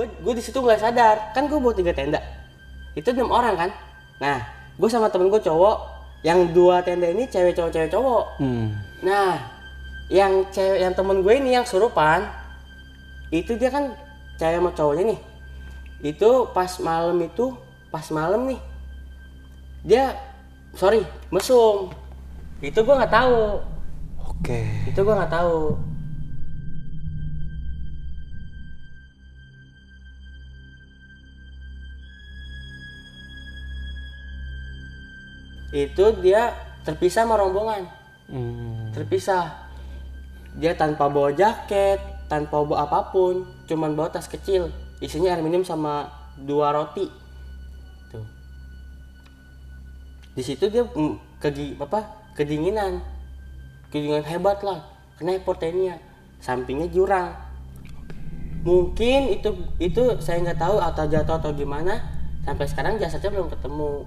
gue gue di situ nggak sadar. Kan gue bawa tiga tenda. Itu enam orang kan? Nah gue sama temen gue cowok. Yang dua tenda ini cewek cowok cewek cowok. Hmm. nah yang cewek yang temen gue ini yang surupan itu dia kan cewek sama cowoknya nih. Itu pas malam itu pas malam nih dia sorry mesum. Itu gue nggak tahu. Oke. itu gue nggak tahu itu dia terpisah sama rombongan. Hmm. terpisah. Dia tanpa bawa jaket tanpa bawa apa pun cuman bawa tas kecil. Isinya air minum sama dua roti. Tuh. Di situ dia mm, kegi apa kedinginan. Kedinginan hebat lah. Kena hipotermia. Sampingnya jurang. Mungkin itu itu saya nggak tahu atau jatuh atau gimana. Sampai sekarang jasadnya belum ketemu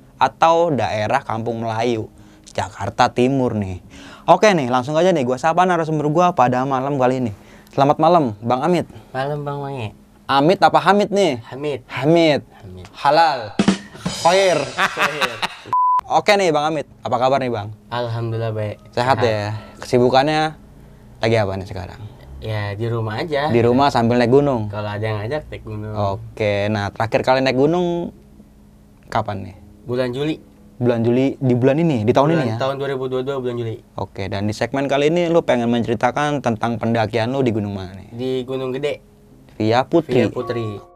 atau daerah Kampung Melayu, Jakarta Timur nih. Oke nih, langsung aja nih gue sapa narasumber gue pada malam kali ini. Selamat malam, Bang Amit. malam bang Mange Amit apa Hamid nih? Hamid Hamid. Hamid. Halal. Khair. Oke nih Bang Amit, apa kabar nih Bang? Alhamdulillah baik. Sehat ya? Kesibukannya lagi apa nih sekarang? Ya di rumah aja. Di rumah sambil naik gunung? Kalau ada yang ngajak naik gunung. Oke, nah terakhir kali naik gunung kapan nih? Bulan Juli. Bulan Juli, di bulan ini, di tahun Bulan- ini ya? Tahun 2022 bulan Juli. Oke, dan di segmen kali ini lu pengen menceritakan tentang pendakian lu di gunung mana nih? Di Gunung Gede. Via Putri. Via Putri.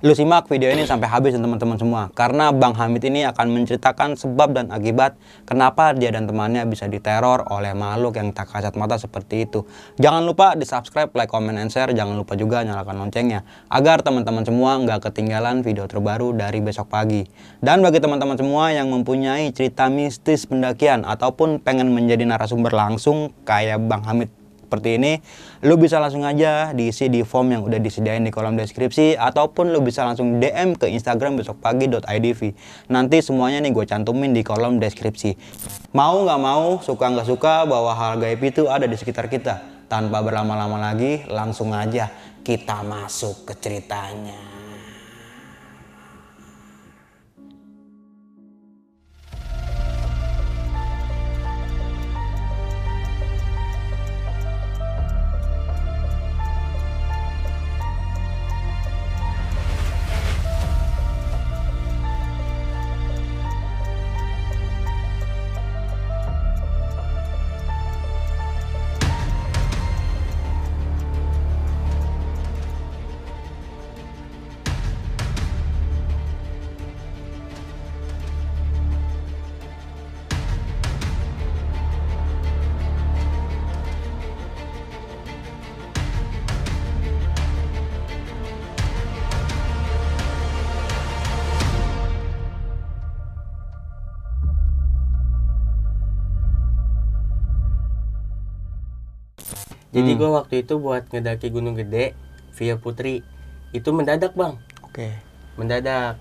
Lu simak video ini sampai habis teman-teman semua karena Bang Hamid ini akan menceritakan sebab dan akibat kenapa dia dan temannya bisa diteror oleh makhluk yang tak kasat mata seperti itu. Jangan lupa di subscribe, like, comment, and share. Jangan lupa juga nyalakan loncengnya agar teman-teman semua nggak ketinggalan video terbaru dari besok pagi. Dan bagi teman-teman semua yang mempunyai cerita mistis pendakian ataupun pengen menjadi narasumber langsung kayak Bang Hamid seperti ini, lu bisa langsung aja diisi di form yang udah disediain di kolom deskripsi ataupun lu bisa langsung DM ke Instagram besokpagi.idv. Nanti semuanya nih gue cantumin di kolom deskripsi. Mau nggak mau, suka nggak suka bahwa hal gaib itu ada di sekitar kita. Tanpa berlama-lama lagi, langsung aja kita masuk ke ceritanya. Jadi gua waktu itu buat ngedaki Gunung Gede via Putri. Itu mendadak, Bang. Oke. Mendadak.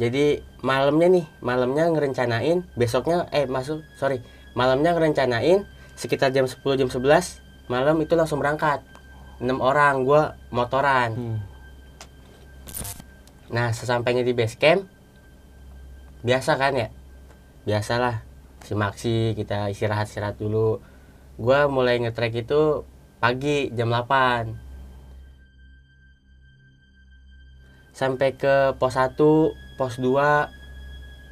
Jadi malamnya nih, malamnya ngerencanain besoknya eh masuk, sorry. Malamnya ngerencanain sekitar jam 10 jam 11 malam itu langsung berangkat. 6 orang gua motoran. Hmm. Nah, sesampainya di base camp, biasa kan ya? Biasalah, si Maxi kita istirahat-istirahat dulu. Gua mulai ngetrek itu pagi jam 8. Sampai ke pos 1, pos 2,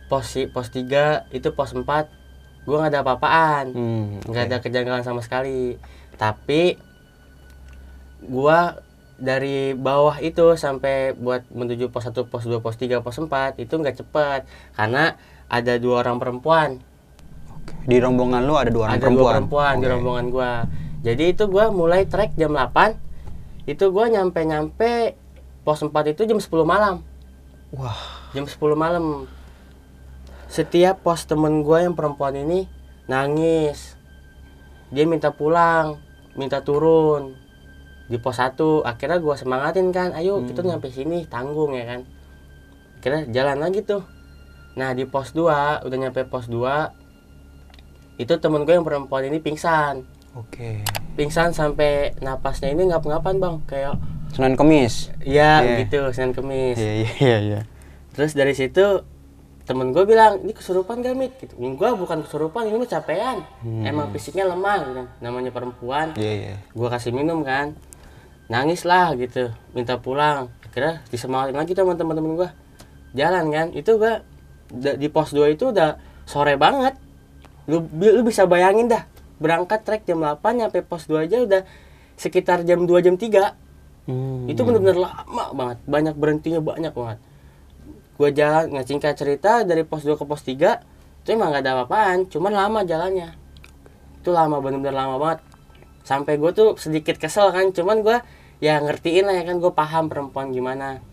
pos pos 3, itu pos 4 gue nggak ada apa-apaan Hmm, nggak oke. ada kejanggalan sama sekali tapi gua dari bawah itu sampai buat menuju pos 1, pos 2, pos 3, pos 4 itu nggak cepet karena ada dua orang perempuan Oke. Di rombongan lu ada dua orang ada perempuan. dua perempuan di Oke. rombongan gua jadi itu gua mulai trek jam 8 itu gua nyampe nyampe pos 4 itu jam 10 malam. Wah. jam 10 malam. Setiap pos temen gue yang perempuan ini nangis. Dia minta pulang minta turun di pos 1 akhirnya gue semangatin kan ayo kita nyampe sini tanggung ya kan. Akhirnya jalan lagi tuh. Nah di pos 2 udah nyampe pos 2 itu temen gue yang perempuan ini pingsan Oke. pingsan sampai napasnya ini ngap-ngapan bang kayak Senin Kemis. ya Iya. gitu Senin Kemis Iya iya iya iya. Terus dari situ temen gue bilang ini kesurupan gak mit gitu. Gue bukan kesurupan ini mah capean. Emang fisiknya lemah gitu. Namanya perempuan. Iya iya. Gue kasih minum kan. Nangis lah gitu. Minta pulang. Akhirnya disemangatin lagi sama teman-teman gue. Jalan kan. Itu gue di pos 2 itu udah sore banget. Lu, lu bisa bayangin dah. Berangkat trek jam 8 nyampe pos 2 aja udah sekitar jam 2 jam 3 Hmm. itu bener-bener lama banget banyak berhentinya banyak banget. Gue jalan nggak singkat cerita dari pos 2 ke pos 3 itu emang gak ada apa-apaan cuman lama jalannya. Itu lama bener-bener lama banget. Sampai gue tuh sedikit kesel kan cuman gue ya ngertiin lah ya kan gue paham perempuan gimana.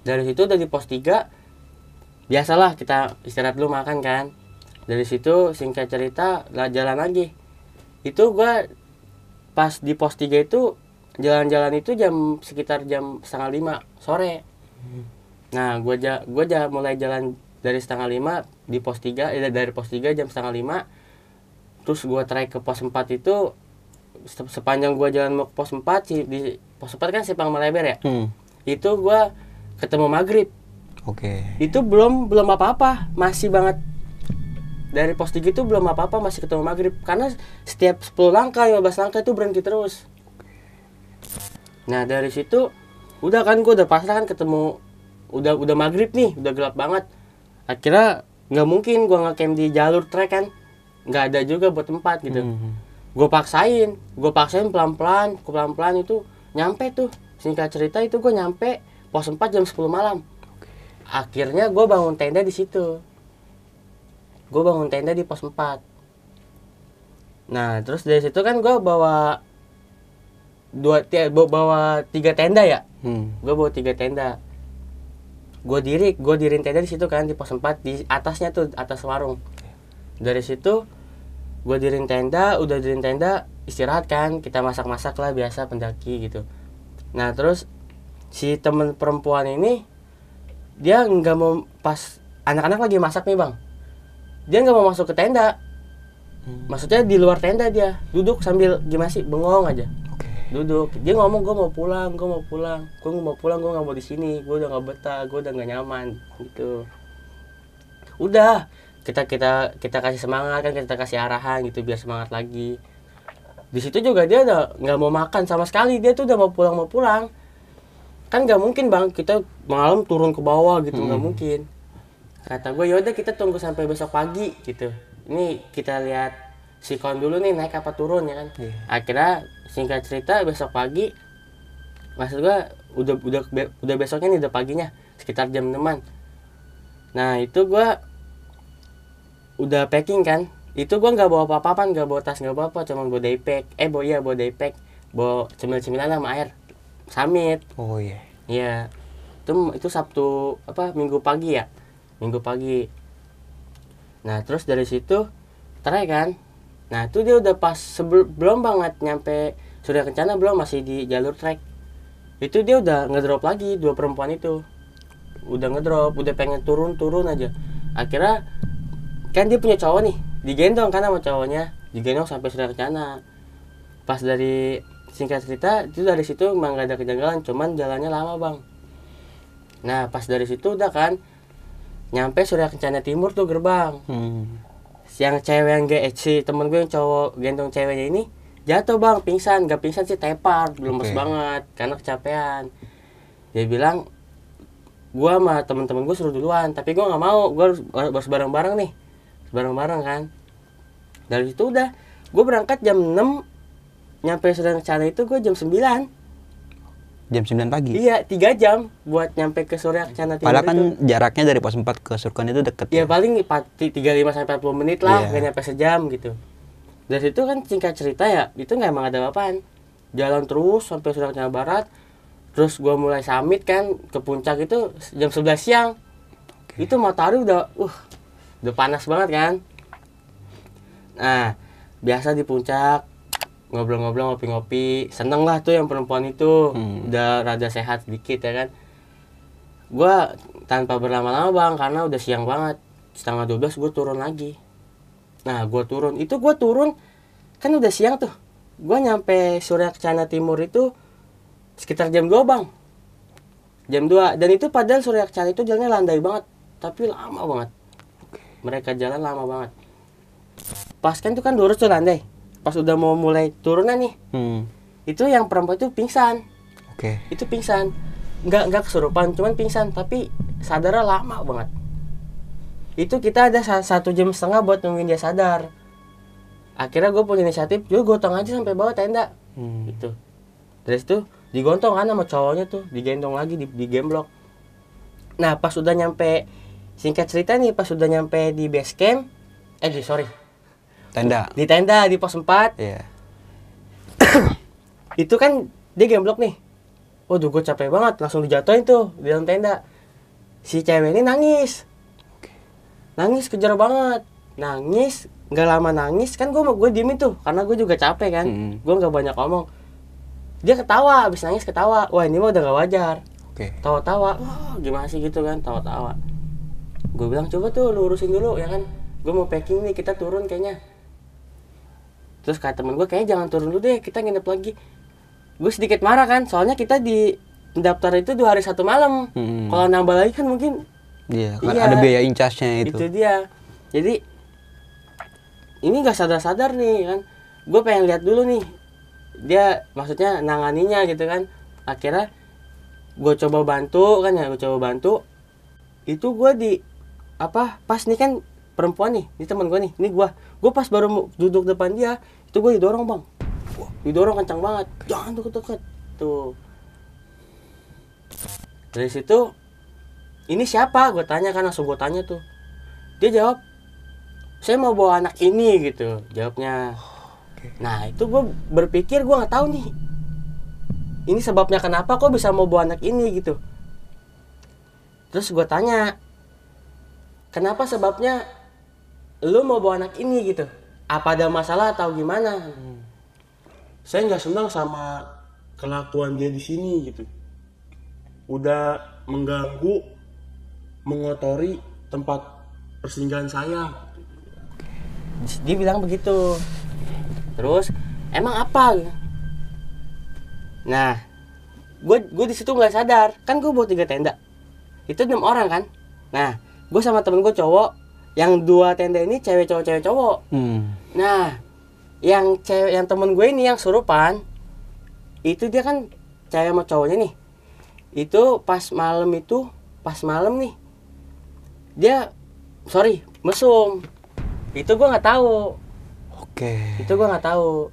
Dari situ dari pos 3 biasalah kita istirahat dulu makan kan dari situ singkat cerita lah jalan lagi. Itu gue pas di pos 3 itu jalan-jalan itu jam sekitar jam setengah lima sore. Nah gue ja gue ja mulai jalan dari setengah lima di pos 3 eh, dari pos 3 jam setengah lima. Terus gue trek ke pos 4 itu se- sepanjang gue jalan mau ke pos 4 sih di pos 4 kan simpang melebar ya? Hmm. itu gue ketemu maghrib. Oke. itu belum belum apa-apa. Masih banget dari pos 3 itu belum apa-apa masih ketemu maghrib. Karena setiap 10 langkah 15 langkah itu berhenti terus. Nah dari situ udah kan gue udah pasrah kan ketemu udah udah maghrib nih udah gelap banget. Akhirnya nggak mungkin gue ngecamp di jalur trek kan. Nggak ada juga buat tempat gitu. Hmm. gue paksain gue paksain pelan-pelan pelan-pelan itu nyampe tuh. Singkat cerita itu gue nyampe pos 4 jam 10 malam. Akhirnya gue bangun tenda di situ gue bangun tenda di pos 4 nah terus dari situ kan gue bawa dua ti- bawa- bawa tiga tenda ya? Hmm. gue bawa tiga tenda. Gue diri gue dirin tenda di situ kan di pos 4 di atasnya tuh atas warung. Dari situ gue dirin tenda udah dirin tenda istirahat kan kita masak-masak lah biasa pendaki gitu. Nah terus si temen perempuan ini dia nggak mau pas anak-anak lagi masak nih bang dia nggak mau masuk ke tenda. Maksudnya di luar tenda dia duduk sambil gimana sih bengong aja. Duduk. Dia ngomong gue mau pulang gue mau pulang. Gue mau pulang gue nggak mau di sini. Gue udah nggak betah gue udah nggak nyaman gitu. Udah. Kita kita kita kasih semangat kan kita kasih arahan gitu biar semangat lagi. Di situ juga dia udah nggak mau makan sama sekali. Dia tuh udah mau pulang mau pulang. Kan nggak mungkin bang. Kita malam turun ke bawah gitu nggak mungkin kata gue yaudah kita tunggu sampai besok pagi gitu ini kita lihat sikon dulu nih naik apa turun ya kan Iya. akhirnya singkat cerita besok pagi maksud gua udah udah udah besoknya nih udah paginya sekitar jam 6 nah itu gua udah packing kan itu gua nggak bawa apa-apaan nggak bawa tas nggak bawa apa cuma bawa daypack eh bawa iya bawa daypack bawa cemil-cemilan sama air samit Oh iya. Iya. Itu itu Sabtu apa Minggu pagi ya? Minggu pagi. Nah, terus dari situ trek kan. Nah, itu dia udah pas sebelum belum banget nyampe Surya Kencana belum masih di jalur trek. Itu dia udah ngedrop lagi dua perempuan itu. Udah ngedrop, udah pengen turun-turun aja. Akhirnya kan dia punya cowok nih, digendong kan sama cowoknya, digendong sampai Surya Kencana. Pas dari singkat cerita itu dari situ emang gak ada kejanggalan cuman jalannya lama bang nah pas dari situ udah kan nyampe Surya Kencana Timur tuh gerbang. Hmm. yang cewek yang ge- eh, si temen gue yang cowok gendong ceweknya ini jatuh bang. Pingsan. Gak pingsan sih tepar. Lemes Oke. banget. Karena kecapean. Dia bilang gua sama temen-temen gue suruh duluan. Tapi gua nggak mau. Gua harus, harus bareng-bareng nih. Bareng-bareng kan. Dari situ udah gue berangkat jam 6 nyampe Surya Kencana itu gue jam 9 Jam 9 pagi. iya tiga jam buat nyampe ke Surya Kencana Timur Padahal kan itu jaraknya dari pos 4 ke Surkan itu deket. ya paling 35 sampai 40 menit lah Iya. gak nyampe sejam gitu dari situ kan singkat cerita ya itu nggak emang ada apaan jalan terus sampai Surya Kencana Barat terus gue mulai summit kan ke puncak itu jam 11 siang itu matahari udah uh udah panas banget kan nah biasa di puncak ngobrol-ngobrol ngopi-ngopi. Seneng lah tuh yang perempuan itu. Hmm. udah rada sehat sedikit ya kan? Gua tanpa berlama-lama bang karena udah siang banget. Setengah 12 gue turun lagi. Nah gua turun. Itu gua turun kan udah siang tuh. Gua nyampe Surya Kencana Timur itu sekitar jam 2 bang. Jam 2 dan itu padahal Surya Kencana itu jalannya landai banget tapi lama banget. Mereka jalan lama banget. Pas kan itu kan lurus tuh landai pas udah mau mulai turunan nih Hmm. itu yang perempuan itu pingsan. Oke. itu pingsan. Nggak nggak kesurupan cuman pingsan tapi sadarnya lama banget. Itu kita ada sa- satu jam setengah buat nungguin dia sadar. Akhirnya gue punya inisiatif gue gotong aja sampai bawah tenda. Hmm. gitu. Dari situ digontong kan sama cowoknya tuh digendong lagi di, di gemblok nah pas udah nyampe singkat cerita nih pas udah nyampe di base camp eh di sorry Tenda. di tenda di pos 4 Iya. itu kan dia gemblok nih. Waduh gue capek banget langsung dijatuhin tuh di dalam tenda. Si cewek ini nangis. Nangis kejar banget. Nangis nggak lama nangis kan gue gue diemin tuh karena gue juga capek kan. Hmm. gue nggak banyak ngomong. Dia ketawa abis nangis ketawa. Wah ini mah udah gak wajar. Oke. tawa-tawa. Wah gimana sih gitu kan tawa-tawa. Gue bilang coba tuh lu urusin dulu ya kan. Gue mau packing nih kita turun kayaknya terus kata temen gue kayaknya jangan turun dulu deh kita nginep lagi. Gue sedikit marah kan soalnya kita di daftar itu dua hari satu malam. Hmm. kalau nambah lagi kan mungkin Iya, kan Iya. ada biaya incasnya itu. itu dia. Jadi ini gak sadar-sadar nih kan. Gue pengen lihat dulu nih dia maksudnya nanganinya gitu kan. Akhirnya gue coba bantu kan ya gue coba bantu. Itu gue di apa pas nih kan perempuan nih ini teman gue nih ini gue gue pas baru duduk depan dia itu gue didorong bang. Wah, didorong kencang banget. Jangan deket-deket. Tuh. Dari situ ini siapa? Gue tanya kan langsung gue tanya tuh. Dia jawab saya mau bawa anak ini gitu jawabnya. Nah itu gue berpikir gue nggak tahu nih ini sebabnya kenapa kok bisa mau bawa anak ini gitu. Terus gue tanya kenapa sebabnya lu mau bawa anak ini? Gitu apa ada masalah atau gimana? Saya nggak senang sama kelakuan dia di sini gitu. Udah mengganggu mengotori tempat persinggahan saya. Dia bilang begitu. Terus emang apa? Nah gue gue di situ nggak sadar. Kan gue bawa tiga tenda. Itu enam orang kan? Nah gue sama temen gue cowok yang dua tenda ini cewek cowok cewek cowok. Hmm. nah yang cewek yang temen gue ini yang surupan itu dia kan cewek sama cowoknya nih. Itu pas malam itu pas malam nih dia sorry mesum. Itu gue nggak tahu. Oke. itu gue nggak tahu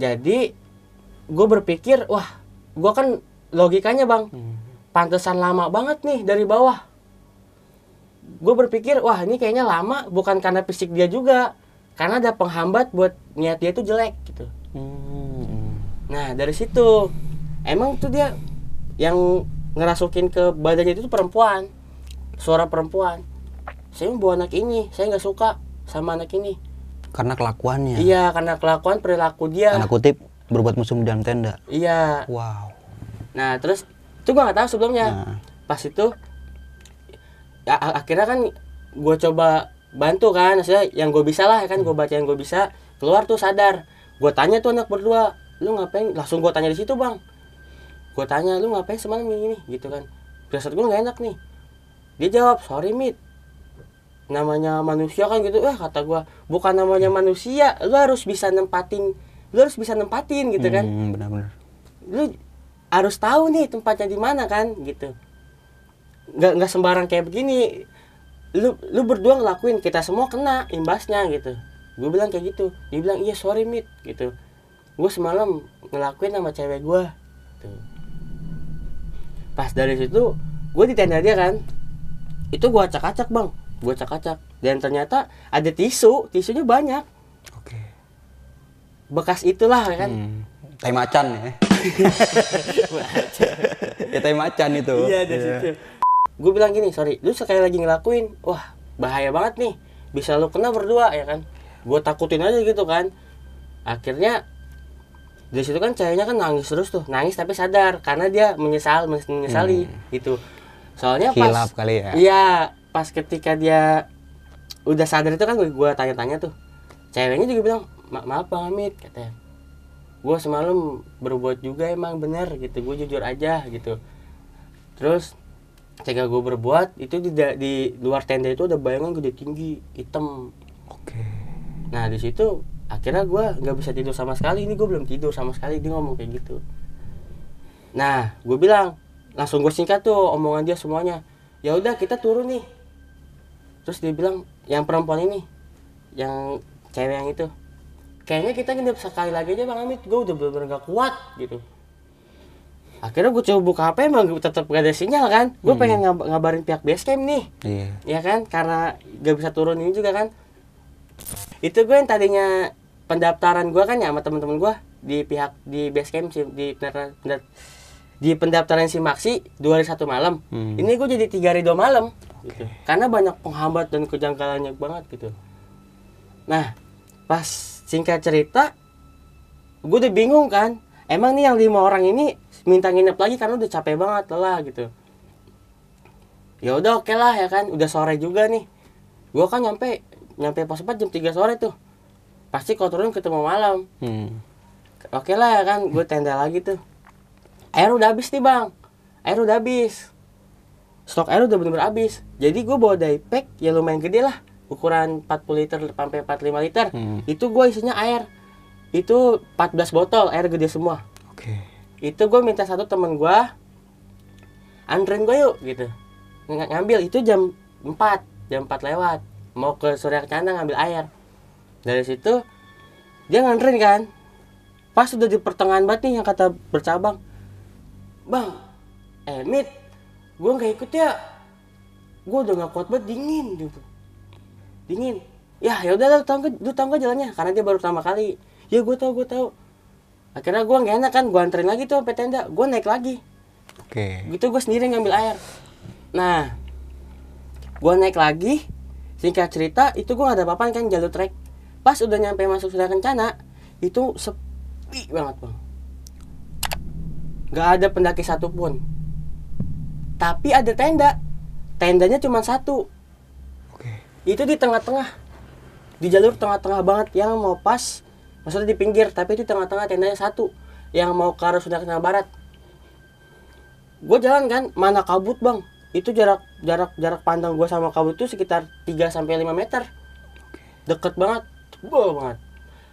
jadi gue berpikir wah gue kan logikanya bang pantesan lama banget nih dari bawah gue berpikir wah ini kayaknya lama bukan karena fisik dia juga karena ada penghambat buat niat dia itu jelek gitu Hmm. Nah dari situ emang tuh dia yang ngerasukin ke badannya itu perempuan, suara perempuan. Saya mau bawa anak ini, saya nggak suka sama anak ini. Karena kelakuannya. Iya karena kelakuan perilaku dia. Tanda kutip berbuat musuh di dalam tenda. Iya. Wow. Nah terus itu gua nggak tahu sebelumnya. Nah. Pas itu ya, akhirnya kan gue coba bantu kan, maksudnya yang gue bisa lah ya kan gue baca yang gue bisa keluar tuh sadar. Gue tanya tuh anak berdua, lu ngapain? Langsung gue tanya di situ bang. Gue tanya lu ngapain semalam gini, gitu kan. Firasat gue nggak enak nih. Dia jawab sorry mit. Namanya manusia kan gitu, wah kata gue bukan namanya manusia, lu harus bisa nempatin, lu harus bisa nempatin gitu kan. Hmm, benar-benar. lu harus tahu nih tempatnya di mana kan gitu. Nggak nggak sembarang kayak begini. Lu lu berdua ngelakuin kita semua kena imbasnya gitu. Gue bilang kayak gitu. Dia bilang iya sorry mit gitu. Gue semalam ngelakuin sama cewek gue tuh pas dari situ gue di tenda dia kan itu gue acak-acak bang gue acak-acak dan ternyata ada tisu tisunya banyak Oke. bekas itulah kan Hmm. Tai macan ya. ya tai macan itu. Iya dari situ. Gue bilang gini, sorry, lu sekali lagi ngelakuin, wah bahaya banget nih, bisa lu kena berdua ya kan. Gue takutin aja gitu kan. Akhirnya dari situ kan cahayanya kan nangis terus tuh, nangis tapi sadar karena dia menyesal, menyes- menyesali gitu. Soalnya pas Hilaf kali ya. Iya, pas ketika dia udah sadar itu kan gue tanya-tanya tuh. Ceweknya juga bilang, "Ma- maaf Bang Hamid, katanya. Gue semalam berbuat juga emang bener gitu, gue jujur aja gitu. Terus ketika gue berbuat itu di, di luar tenda itu ada bayangan gede tinggi hitam. Oke. Nah di situ akhirnya gue nggak bisa tidur sama sekali. Ini gue belum tidur sama sekali. Dia ngomong kayak gitu. Nah gue bilang langsung gue singkat tuh omongan dia semuanya. Ya udah kita turun nih. Terus dia bilang yang perempuan ini, yang cewek yang itu, kayaknya kita nginep sekali lagi aja bang Amit. Gue udah bener-bener gak kuat gitu. Akhirnya gue coba buka HP emang tetap gak ada sinyal kan. Gue pengen ngab- ngabarin pihak base camp nih Iya. ya kan karena gak bisa turun ini juga kan itu gue yang tadinya pendaftaran gue kan ya sama temen-temen gue di pihak di base camp sih di pendaftaran pendaf- di pendaftaran si Maxi dua hari satu malam Hmm. ini gue jadi tiga hari dua malam gitu. Karena banyak penghambat dan kejanggalannya banget gitu. Nah pas singkat cerita gue udah bingung kan. Emang nih yang lima orang ini minta nginep lagi karena udah capek banget lelah gitu. Ya udah oke lah ya kan. Udah sore juga nih. Gua kan nyampe nyampe pos 4 jam 3 sore tuh. Pasti kalau turun ketemu malam. Hmm. oke lah ya kan gue tenda lagi tuh. Air udah habis nih bang. Air udah habis stok air udah bener-bener habis. Jadi gue bawa daypack yang lumayan gede lah. Ukuran 40 liter sampai 45 liter. Hmm. itu gue isinya air. Itu 14 botol air gede semua. Oke. itu gue minta satu temen gue anterin gue yuk gitu. Ng- ngambil. Itu jam 4 jam 4 lewat. Mau ke Surya Kencana ngambil air. Dari situ dia nganterin kan. Pas udah di pertengahan banget nih yang kata bercabang. Bang eh mit gue nggak ikut ya. Gue udah nggak kuat banget dingin gitu. Dingin. Ya ya udah lu tau nggak lu tau nggak jalannya karena dia baru pertama kali. Ya gue tau gue tau akhirnya gue nggak enak kan gue anterin lagi tuh sampai tenda gue naik lagi. Oke. gitu gue sendiri ngambil air. Nah gue naik lagi singkat cerita itu gue gak ada apa-apa kan jalur trek. Pas udah nyampe masuk Surya Kencana itu sepi banget bang. Nggak ada pendaki satupun tapi ada tenda. Tendanya cuma satu. Oke. itu di tengah-tengah. Di jalur tengah-tengah banget. Yang mau pas maksudnya di pinggir. Tapi itu tengah-tengah tendanya satu. Yang mau ke arah Sunda Barat. Gue jalan kan mana kabut bang? Itu jarak jarak jarak pandang gue sama kabut itu sekitar 3 sampai 5 meter. Deket banget. Tebal banget.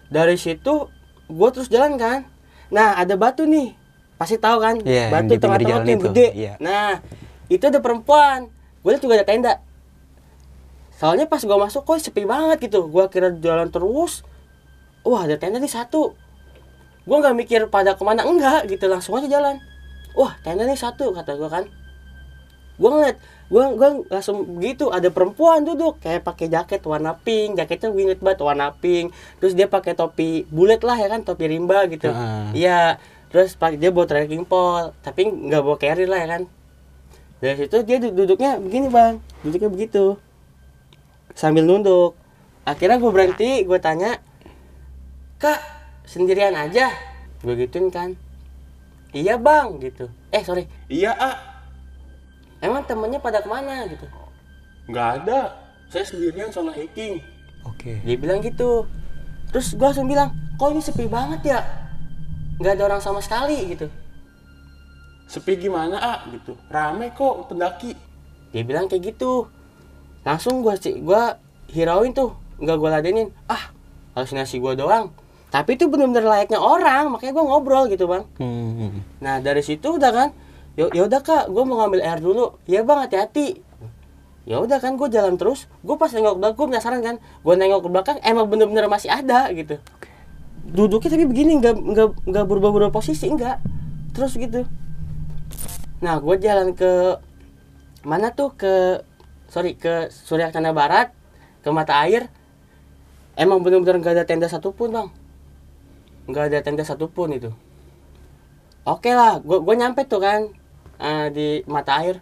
Dari situ gue terus jalan kan. Nah ada batu nih pasti tahu kan? Yang batu tengah-tengah yang gede. Iya. nah itu ada perempuan. Gue liat juga ada tenda. Soalnya pas gue masuk kok sepi banget gitu. Gue kira jalan terus wah ada tenda nih satu. Gue nggak mikir pada ke mana enggak gitu. Langsung aja jalan. Wah tenda nih satu kata gue kan. Gue ngeliat gue gue langsung begitu ada perempuan duduk. Kayak pakai jaket warna pink jaketnya gue inget banget warna pink. Terus dia pakai topi bulat lah ya kan topi rimba gitu. Iya terus pakai dia bawa trekking pole tapi nggak bawa carry lah ya kan? Dari situ dia du- duduknya begini bang. Duduknya begitu. Sambil nunduk. Akhirnya gue berhenti gue tanya kak sendirian aja? Gue gituin kan. Iya bang gitu. Eh sorry. Iya, A. emang temennya pada ke mana? gitu. Nggak ada. Saya sendirian solo hiking. Oke. dia bilang gitu. Terus gue langsung bilang kok ini sepi banget ya nggak ada orang sama sekali gitu. Sepi gimana, A? Gitu. Rame kok pendaki. dia bilang kayak gitu. Langsung gue sih gue hirauin tuh. Nggak gue ladenin. Ah halusinasi gue doang. Tapi itu bener-bener layaknya orang makanya gue ngobrol gitu bang. Hmm. nah dari situ udah kan ya ya udah kak gue mau ngambil air dulu. Ya bang hati-hati. Ya udah kan gue jalan terus. Gue pas nengok belakang gue penasaran kan. Gue nengok ke belakang emang bener-bener masih ada gitu duduknya tapi begini nggak nggak nggak berubah-berubah posisi enggak terus gitu. Nah gue jalan ke mana tuh? Ke sorry ke Surya Canda Barat ke mata air. Emang bener-bener nggak ada tenda satupun bang. Nggak ada tenda satupun itu. Oke lah gue gue nyampe tuh kan eh, di mata air.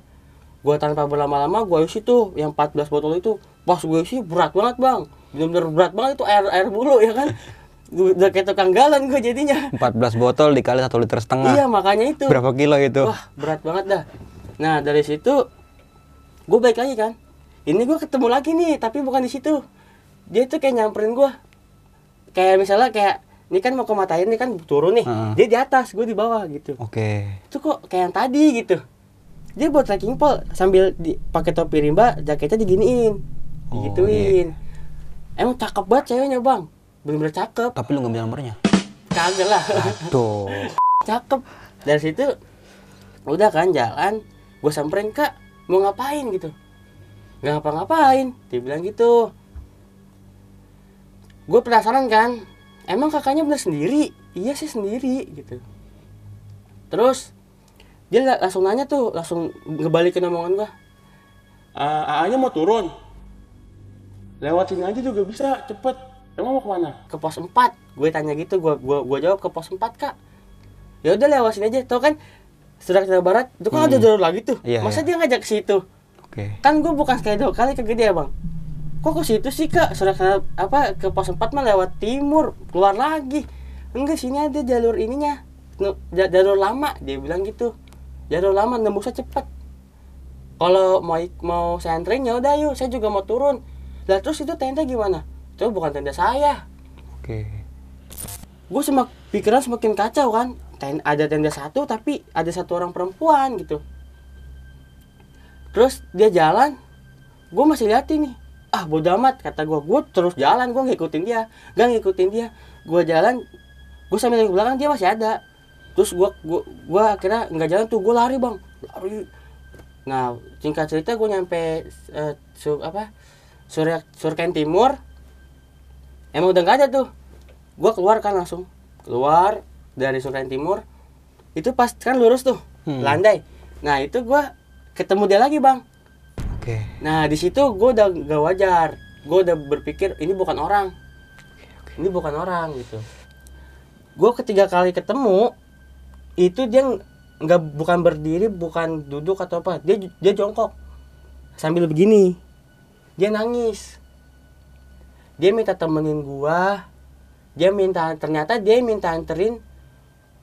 Gue tanpa berlama-lama gue isi tuh yang 14 botol itu. Pas gue isi berat banget bang. Bener-bener berat banget itu air air bulu ya kan udah kayak tukang galon gue jadinya. 14 botol dikali satu liter setengah. iya makanya itu. Berapa kilo itu? wah berat banget dah. Nah dari situ gue balik lagi kan. Ini gue ketemu lagi nih tapi bukan di situ. Dia tuh kayak nyamperin gue kayak misalnya kayak ini kan mau ke ini kan turun nih. Heeh. dia di atas gue di bawah gitu. Oke. itu kok kayak yang tadi gitu. Dia buat trekking pole sambil di, pakai topi rimba jaketnya diginiin. Oh, digituin. emang cakep banget ceweknya bang bener-bener cakep. Tapi lu nggak ambil nomornya. kagak lah. Tuh. cakep. Dari situ udah kan jalan gue samperin kak mau ngapain? gitu. Nggak ngapa-ngapain dia bilang gitu. Gue penasaran kan emang kakaknya bener sendiri? Iya sih sendiri gitu. Terus dia la- langsung nanya tuh langsung ngebalikin omongan gue Ah, AA-nya mau turun. Lewat sini aja juga bisa, cepet. Emang mau ke mana? ke pos 4 gue tanya gitu gue gua, gua jawab ke pos 4 kak. Ya udah lewat sini aja. Tau kan sudah ke barat itu kan ada jalur lagi tuh. Iya, masa iya. dia ngajak ke situ? Oke. kan gue bukan sekali dua kali ke gede ya bang. Kok ke situ sih kak? Sudah ke apa ke pos 4 mah lewat timur keluar lagi. Enggak sini ada jalur ininya. Jalur lama dia bilang gitu. Jalur lama nembusnya cepet. Kalau mau mau saya anterin ya udah yuk. Saya juga mau turun. Lah terus itu tenda gimana itu bukan tenda saya. Oke. gue semak pikiran semakin kacau kan. Ten, ada tenda satu tapi ada satu orang perempuan gitu. Terus dia jalan. Gue masih liatin nih ah bodo amat kata gue gue terus jalan gue ngikutin dia. Gak ngikutin dia. Gue jalan gue sambil ke belakang dia masih ada. Terus gue gua, gua akhirnya nggak jalan tuh gue lari bang. Lari. Nah singkat cerita gue nyampe eh, su, apa? Surya surken timur emang udah nggak ada tuh. Gue keluar kan langsung. Keluar dari Surken Timur. Itu pas kan lurus tuh Hmm. landai. Nah itu gue ketemu dia lagi bang. Oke. nah di situ gue udah gak wajar. Gue udah berpikir ini bukan orang. Ini bukan orang gitu. Gue ketiga kali ketemu itu dia ng- nggak bukan berdiri bukan duduk atau apa. Dia dia jongkok. Sambil begini. Dia nangis dia minta temenin gua. Dia minta ternyata dia minta anterin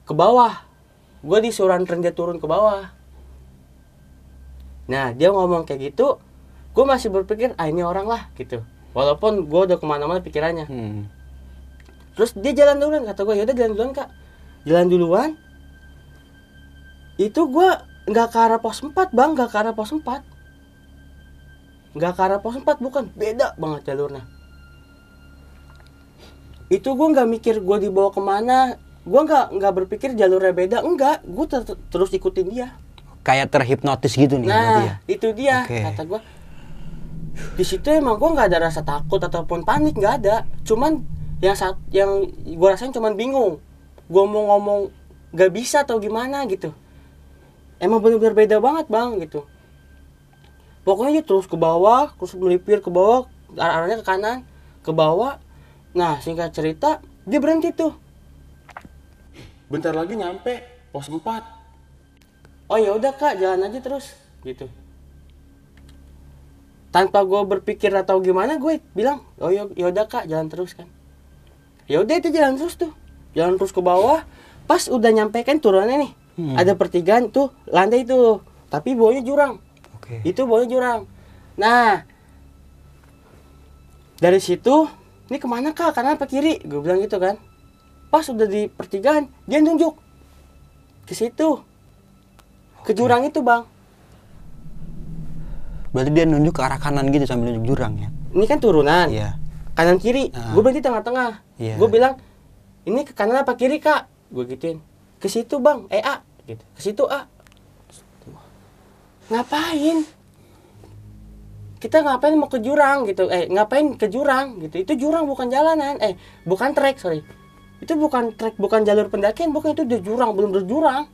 ke bawah. Gua disuruh anterin dia turun ke bawah. Nah dia ngomong kayak gitu gua masih berpikir ah ini orang lah gitu. Walaupun gua udah ke mana-mana pikirannya. Hmm. terus dia jalan duluan kata gue yaudah jalan duluan kak. Jalan duluan itu gue nggak ke arah pos 4 bang nggak ke arah pos 4 nggak ke arah pos 4 bukan. Beda banget jalurnya itu gue nggak mikir gue dibawa ke mana. Gue nggak nggak berpikir jalurnya beda. Enggak gue ter- terus ikutin dia. Kayak terhipnotis gitu nih berarti ya. nah itu dia Oke. kata gue di situ emang gue nggak ada rasa takut ataupun panik nggak ada. Cuman yang saat yang gue rasain cuman bingung. Gue mau ngomong nggak bisa atau gimana gitu. Emang bener-bener beda banget bang gitu. Pokoknya dia terus ke bawah terus melipir ke bawah arah arahnya ke kanan ke bawah nah singkat cerita dia berhenti tuh Bentar lagi nyampe pos 4. oh ya udah kak jalan aja terus gitu tanpa gue berpikir atau gimana gue bilang oh ya udah kak jalan terus kan ya udah itu jalan terus tuh jalan terus ke bawah pas udah nyampe kan turunnya nih Hmm. ada pertigaan tuh landai tuh tapi bawahnya jurang Oke. itu bawahnya jurang nah dari situ ini ke mana kak? Kanan apa kiri? Gue bilang gitu kan. Pas udah di pertigaan dia nunjuk. Ke situ. Ke jurang itu bang. Berarti dia nunjuk ke arah kanan gitu sambil nunjuk jurang ya. ini kan turunan. Iya. kanan kiri. Gue berhenti tengah-tengah. Iya. gue bilang ini ke kanan apa kiri kak? Gue gituin. Ke situ bang. Eh a. Gitu. Ke situ a. Ngapain kita ngapain mau ke jurang gitu? Eh ngapain ke jurang gitu? Itu jurang bukan jalanan. Eh bukan trek sorry. Itu bukan trek bukan jalur pendakian bukan. Itu udah jurang belum berjurang.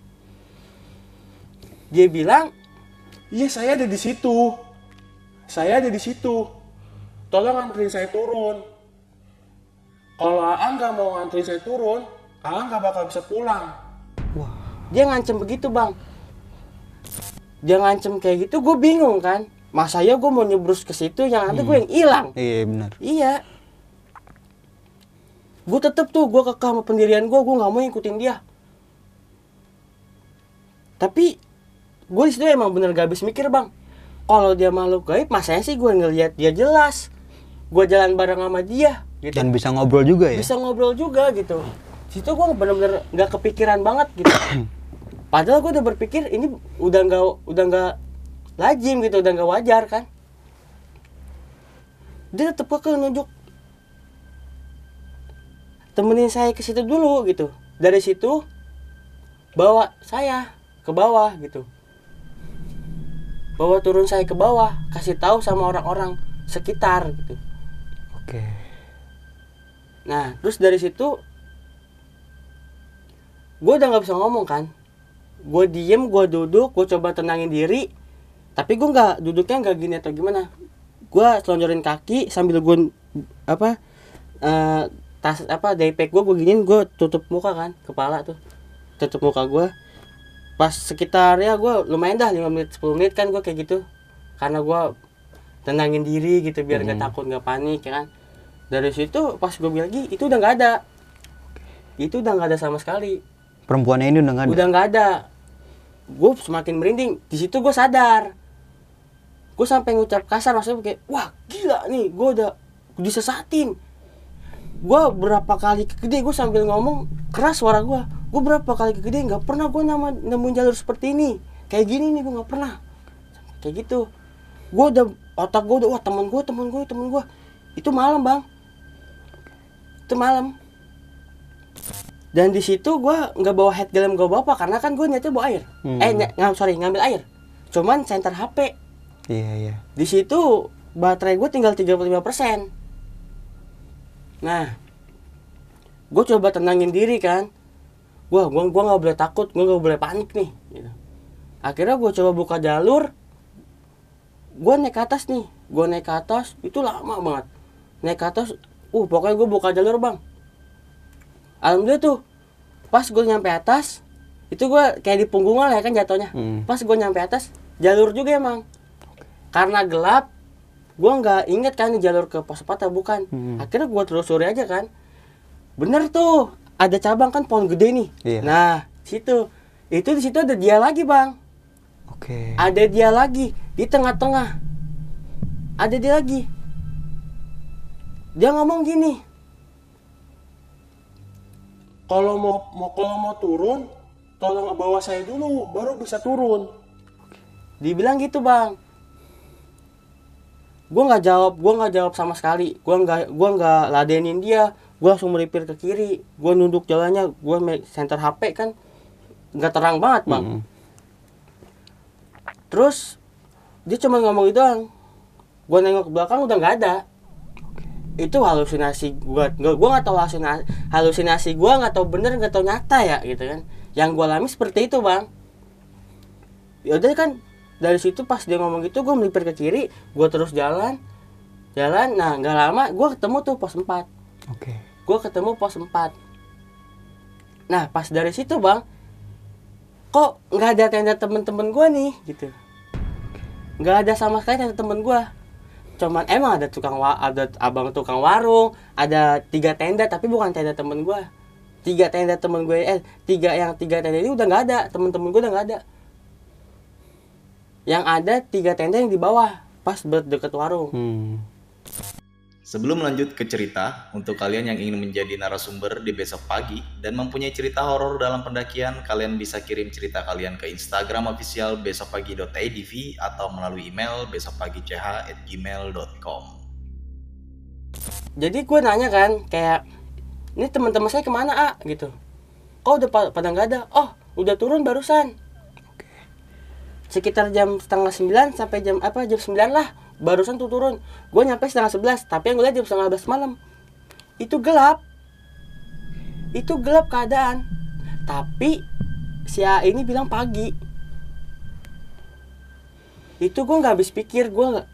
Dia bilang Iya saya ada di situ. Saya ada di situ. Tolong anterin saya turun. Kalau AA nggak mau nganterin saya turun, AA nggak bakal bisa pulang. dia ngancem begitu bang. Dia ngancem kayak gitu gue bingung kan masa ya gue mau nyebrus ke situ yang ada gue yang hilang. Iya benar. iya. Gue tetep tuh gue kekeh sama pendirian gue gue nggak mau ngikutin dia. Tapi gue di situ emang bener gak habis mikir bang. Kalau dia makhluk gaib masanya sih gue ngeliat dia jelas. Gue jalan bareng sama dia gitu. Dan bisa ngobrol juga ya. bisa ngobrol juga gitu. Situ gue bener-bener nggak kepikiran banget gitu. Padahal gue udah berpikir ini udah nggak udah nggak lazim gitu udah nggak wajar kan dia tetep ke nunjuk temenin saya ke situ dulu gitu dari situ bawa saya ke bawah gitu bawa turun saya ke bawah kasih tahu sama orang-orang sekitar gitu Oke. Nah, terus dari situ gue udah nggak bisa ngomong kan. Gue diem, gue duduk, gue coba tenangin diri. Tapi gue nggak duduknya nggak gini atau gimana. Gue selonjorin kaki sambil gue apa eh, tas apa daypack gue gue giniin gue tutup muka kan kepala tuh. Tutup muka gue pas sekitar ya gue lumayan dah 5 menit 10 menit kan gue kayak gitu. Karena gue tenangin diri gitu biar nggak takut nggak panik ya kan. Dari situ pas gue bilang lagi itu udah nggak ada. Itu udah nggak ada sama sekali. Perempuannya ini udah nggak ada. udah nggak ada. Gue semakin merinding. Di situ gue sadar gue sampai ngucap kasar maksudnya kayak wah gila nih gue udah disesatin. Gue berapa kali gede gue sambil ngomong keras suara gue gue berapa kali gede nggak pernah gue nama nemuin jalur seperti ini. Kayak gini nih gue nggak pernah. Kayak gitu. Gue udah otak gue udah wah temen gue temen gue temen gue itu malam bang. Itu malam. Dan di situ gue nggak bawa head helm gue bawa apa karena kan gue niatnya bawa air. Hmm. eh ng- sorry ngambil air. Cuman center HP Iya iya. di situ baterai gue tinggal 35% nah gue coba tenangin diri kan. Gua gua gua nggak boleh takut gua nggak boleh panik nih gitu. akhirnya gue coba buka jalur. Gue naik ke atas nih gue naik ke atas itu lama banget. Naik ke atas uh pokoknya gue buka jalur bang. Alhamdulillah tuh pas gue nyampe atas itu gue kayak di punggungan lah ya kan jatuhnya. Hmm. pas gue nyampe atas jalur juga emang karena gelap gue nggak inget kan ini jalur ke pos 4 atau bukan. Hmm. akhirnya gue telusuri aja kan. Bener tuh ada cabang kan pohon gede nih. Iya. nah situ. Itu di situ ada dia lagi bang. Oke. ada dia lagi di tengah-tengah. Ada dia lagi. Dia ngomong gini. Kalau mau mau kalau mau turun, tolong bawa saya dulu, baru bisa turun. dibilang gitu bang gue nggak jawab gue nggak jawab sama sekali. Gue nggak gua nggak ladenin dia. Gue langsung melipir ke kiri. Gue nunduk jalannya gue center hp kan. Nggak terang banget bang. Hmm. terus dia cuma ngomong itu doang. Gue nengok ke belakang udah nggak ada. Itu halusinasi gue gue gue nggak tahu halusinasi halusinasi gue nggak tahu bener nggak tahu nyata ya gitu kan. Yang gue alami seperti itu bang. Ya udah kan dari situ pas dia ngomong gitu gue melipir ke kiri gue terus jalan. Jalan nah nggak lama gue ketemu tuh pos 4 Oke. gue ketemu pos 4 nah pas dari situ bang kok nggak ada tenda temen-temen gue nih gitu. Nggak ada sama sekali tenda temen gue cuman emang ada tukang wa ada abang tukang warung ada tiga tenda tapi bukan tenda temen gue tiga tenda temen gue eh tiga yang tiga tenda ini udah nggak ada temen-temen gue udah nggak ada yang ada tiga tenda yang di bawah pas deket warung. Hmm. Sebelum lanjut ke cerita, untuk kalian yang ingin menjadi narasumber di besok pagi dan mempunyai cerita horor dalam pendakian, kalian bisa kirim cerita kalian ke Instagram official besokpagi.idv atau melalui email besokpagi.ch@gmail.com. jadi gue nanya kan kayak ini teman-teman saya ke mana ah gitu. Kok udah pa- pada nggak ada? Oh udah turun barusan sekitar jam setengah sembilan sampai jam apa jam sembilan lah. Barusan tuh turun. Gue nyampe setengah sebelas tapi yang gue lihat jam setengah belas malam. Itu gelap. Itu gelap keadaan. Tapi si A ini bilang pagi. Itu gue nggak habis pikir gue nggak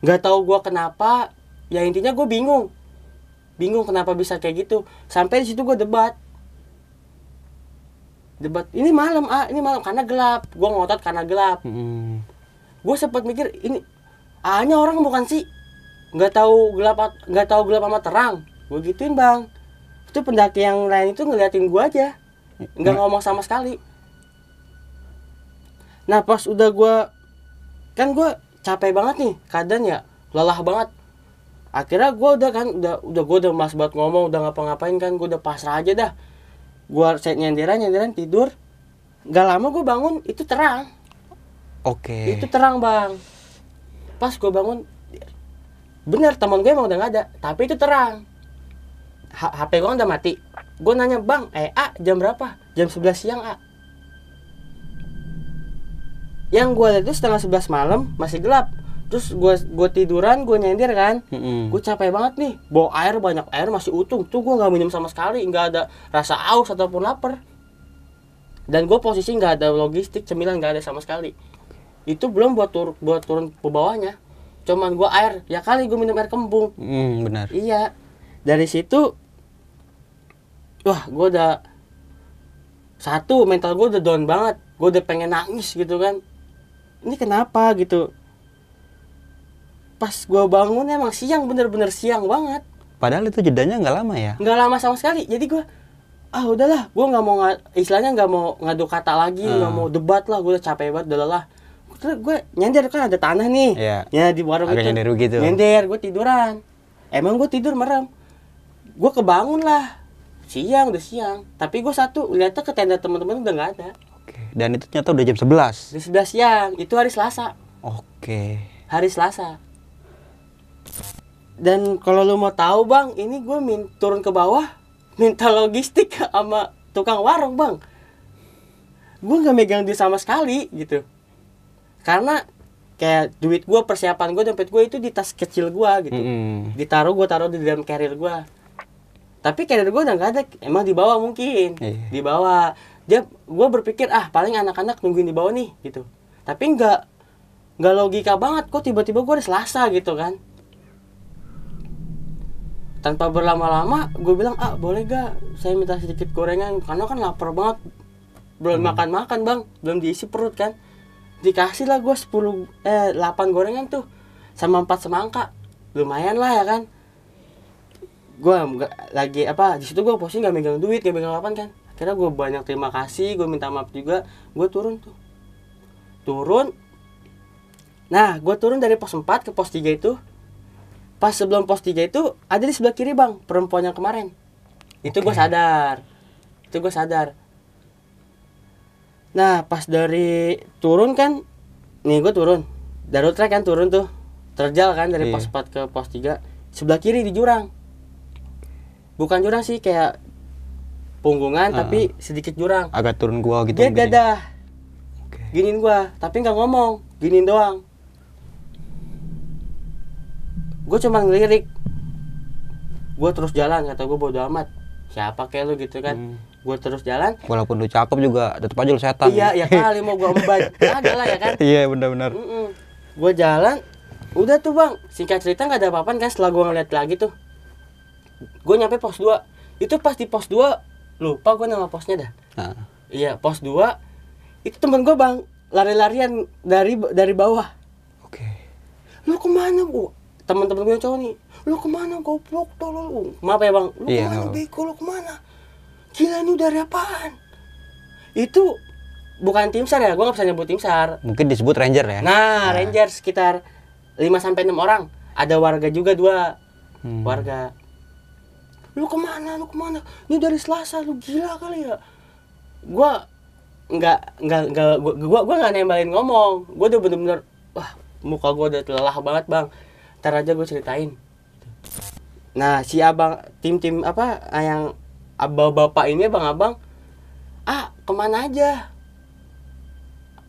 nggak tahu gue kenapa. Ya intinya gue bingung. Bingung kenapa bisa kayak gitu. Sampai di situ gue debat debat ini malam ah ini malam. Karena gelap. Gue ngotot karena gelap. Hmm. gue sempat mikir ini A nya orang bukan sih? Nggak tahu gelap nggak tahu gelap sama terang. Gue gituin bang. Itu pendaki yang lain itu ngeliatin gue aja. Nggak ngomong sama sekali. Nah pas udah gue kan gue capek banget nih keadaan ya lelah banget. Akhirnya gue udah kan udah udah gue udah mas banget ngomong udah ngapa-ngapain kan gue udah pasrah aja dah gue nyenderan nyenderan tidur. Nggak lama gue bangun itu terang. Oke. itu terang bang. Pas gue bangun bener teman gue emang udah nggak ada tapi itu terang. H- HP gue kan udah mati. Gue nanya bang eh A jam berapa? Jam 11 siang A. Yang gue lihat itu setengah 11 malam masih gelap terus gue gue tiduran gue nyender kan. Mm-mm. gue capek banget nih bawa air banyak air masih utuh. Tuh gue nggak minum sama sekali nggak ada rasa aus ataupun lapar. Dan gue posisi nggak ada logistik cemilan nggak ada sama sekali. Itu belum buat tur buat turun ke bawahnya. Cuman gue air ya kali gue minum air kembung. Hmm, benar. iya. Dari situ wah gue udah satu mental gue udah down banget. Gue udah pengen nangis gitu kan. Ini kenapa gitu pas gue bangun emang siang bener-bener siang banget Padahal itu jedanya nggak lama ya. nggak lama sama sekali jadi gue ah udahlah gue nggak mau istilahnya nggak mau ngadu kata lagi nggak Hmm. mau debat lah gue udah capek banget udah lelah terus gue nyender kan ada tanah nih Iya. ya di warung Agak itu nyender gitu. nyender gue tiduran emang gue tidur merem gue kebangun lah siang udah siang tapi gue satu lihatnya ke tenda teman-teman udah nggak ada Oke. Dan itu ternyata udah jam 11. di sebelah siang itu hari Selasa Oke. hari Selasa dan kalau lu mau tahu bang ini gue min turun ke bawah minta logistik sama tukang warung bang. Gue nggak megang duit sama sekali gitu. Karena kayak duit gue persiapan gue dompet gue itu di tas kecil gue gitu. Mm-mm. ditaruh gue taruh di dalam carrier gue tapi carrier gue udah nggak ada emang di bawah mungkin. Iya. di bawah. Dia gue berpikir ah paling anak-anak nungguin di bawah nih gitu. Tapi nggak nggak logika banget. Kok tiba-tiba gue udah selasa gitu kan tanpa berlama-lama gue bilang ah boleh gak saya minta sedikit gorengan. Karena kan lapar banget. Belum makan makan bang. Belum diisi perut kan. Dikasih lah gue 10 eh 8 gorengan tuh. Sama 4 semangka. Lumayan lah ya kan. Gue lagi apa di situ gue posisi nggak megang duit nggak megang apa kan. Akhirnya gue banyak terima kasih gue minta maaf juga. Gue turun tuh. Turun. Nah gue turun dari pos 4 ke pos 3 itu pas sebelum pos 3 itu ada di sebelah kiri bang perempuan yang kemarin itu gue Oke. sadar itu gue sadar nah pas dari turun kan nih gue turun dari trek kan turun tuh terjal kan dari Iya. pos 4 ke pos 3 sebelah kiri di jurang bukan jurang sih kayak punggungan Ah. tapi sedikit jurang Agak turun gua gitu. dia mungkin ya. dadah Oke. giniin gua tapi nggak ngomong giniin doang gue cuma ngelirik. Gue terus jalan kata gue bodo amat. Siapa kayak lu gitu kan. Hmm. gue terus jalan. Walaupun lu cakep juga tetap aja lu setan. iya ya kali mau gue emban ada lah ya kan. Iya benar-benar. gue jalan. Udah tuh bang. Singkat cerita nggak ada apa-apa kan setelah gue ngeliat lagi tuh. Gue nyampe pos 2 itu pas di pos 2 lupa gue nama posnya dah. Nah, iya pos 2 itu temen gue bang. Lari-larian dari dari bawah. Oke. lu ke mana bu teman-teman gue yang cowok nih lu ke mana goblok? Tolol maaf ya bang. Lu Iya, ke mana apa-apa. beko? Lu ke mana? Gila ini dari apaan? Itu bukan tim sar ya gue nggak bisa nyebut tim sar. Mungkin disebut ranger ya. nah ranger sekitar 5 sampai enam orang. Ada warga juga dua. Hmm. warga lu ke mana lu ke mana? Ini dari selasa lu gila kali ya. Gua nggak nggak nggak gua gua nggak nembalin ngomong. Gua udah bener-bener wah muka gua udah lelah banget bang ntar aja gue ceritain Nah, si abang tim-tim apa ah, yang abang bapak ini abang-abang ah ke mana aja?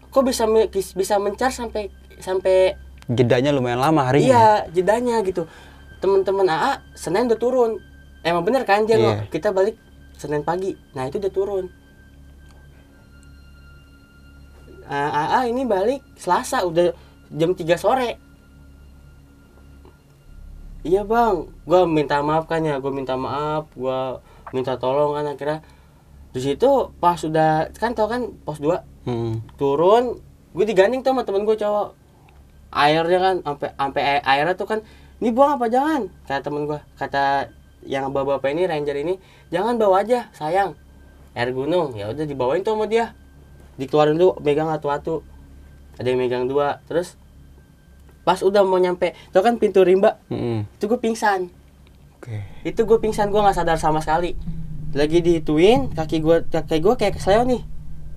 Kok bisa bisa mencar sampai sampai Jedanya lumayan lama harinya. iya jedanya gitu. Teman-teman AA Senin udah turun. Emang bener kan dia ngo- kita balik Senin pagi. Nah itu udah turun. Ah, AA ini balik Selasa udah jam 3 sore. Iya bang, gua minta maaf kan ya, gua minta maaf, gua minta tolong kan akhirnya. Di situ pas sudah kan tau kan pos 2 Hmm. turun gue digandeng tuh sama temen gue cowok. Airnya kan sampai sampai air- airnya tuh kan ini buang apa jangan? Kata temen gue kata yang bawa bapak ini ranger ini jangan bawa aja sayang. Air gunung. Ya udah dibawain tuh sama dia. Dikeluarin dulu megang atu-atu. Ada yang megang dua. Terus pas udah mau nyampe tuh kan pintu rimba Hmm. itu gue pingsan Oke. itu gue pingsan gue nggak sadar sama sekali lagi dihituin kaki gue kaki gue kayak kesleo nih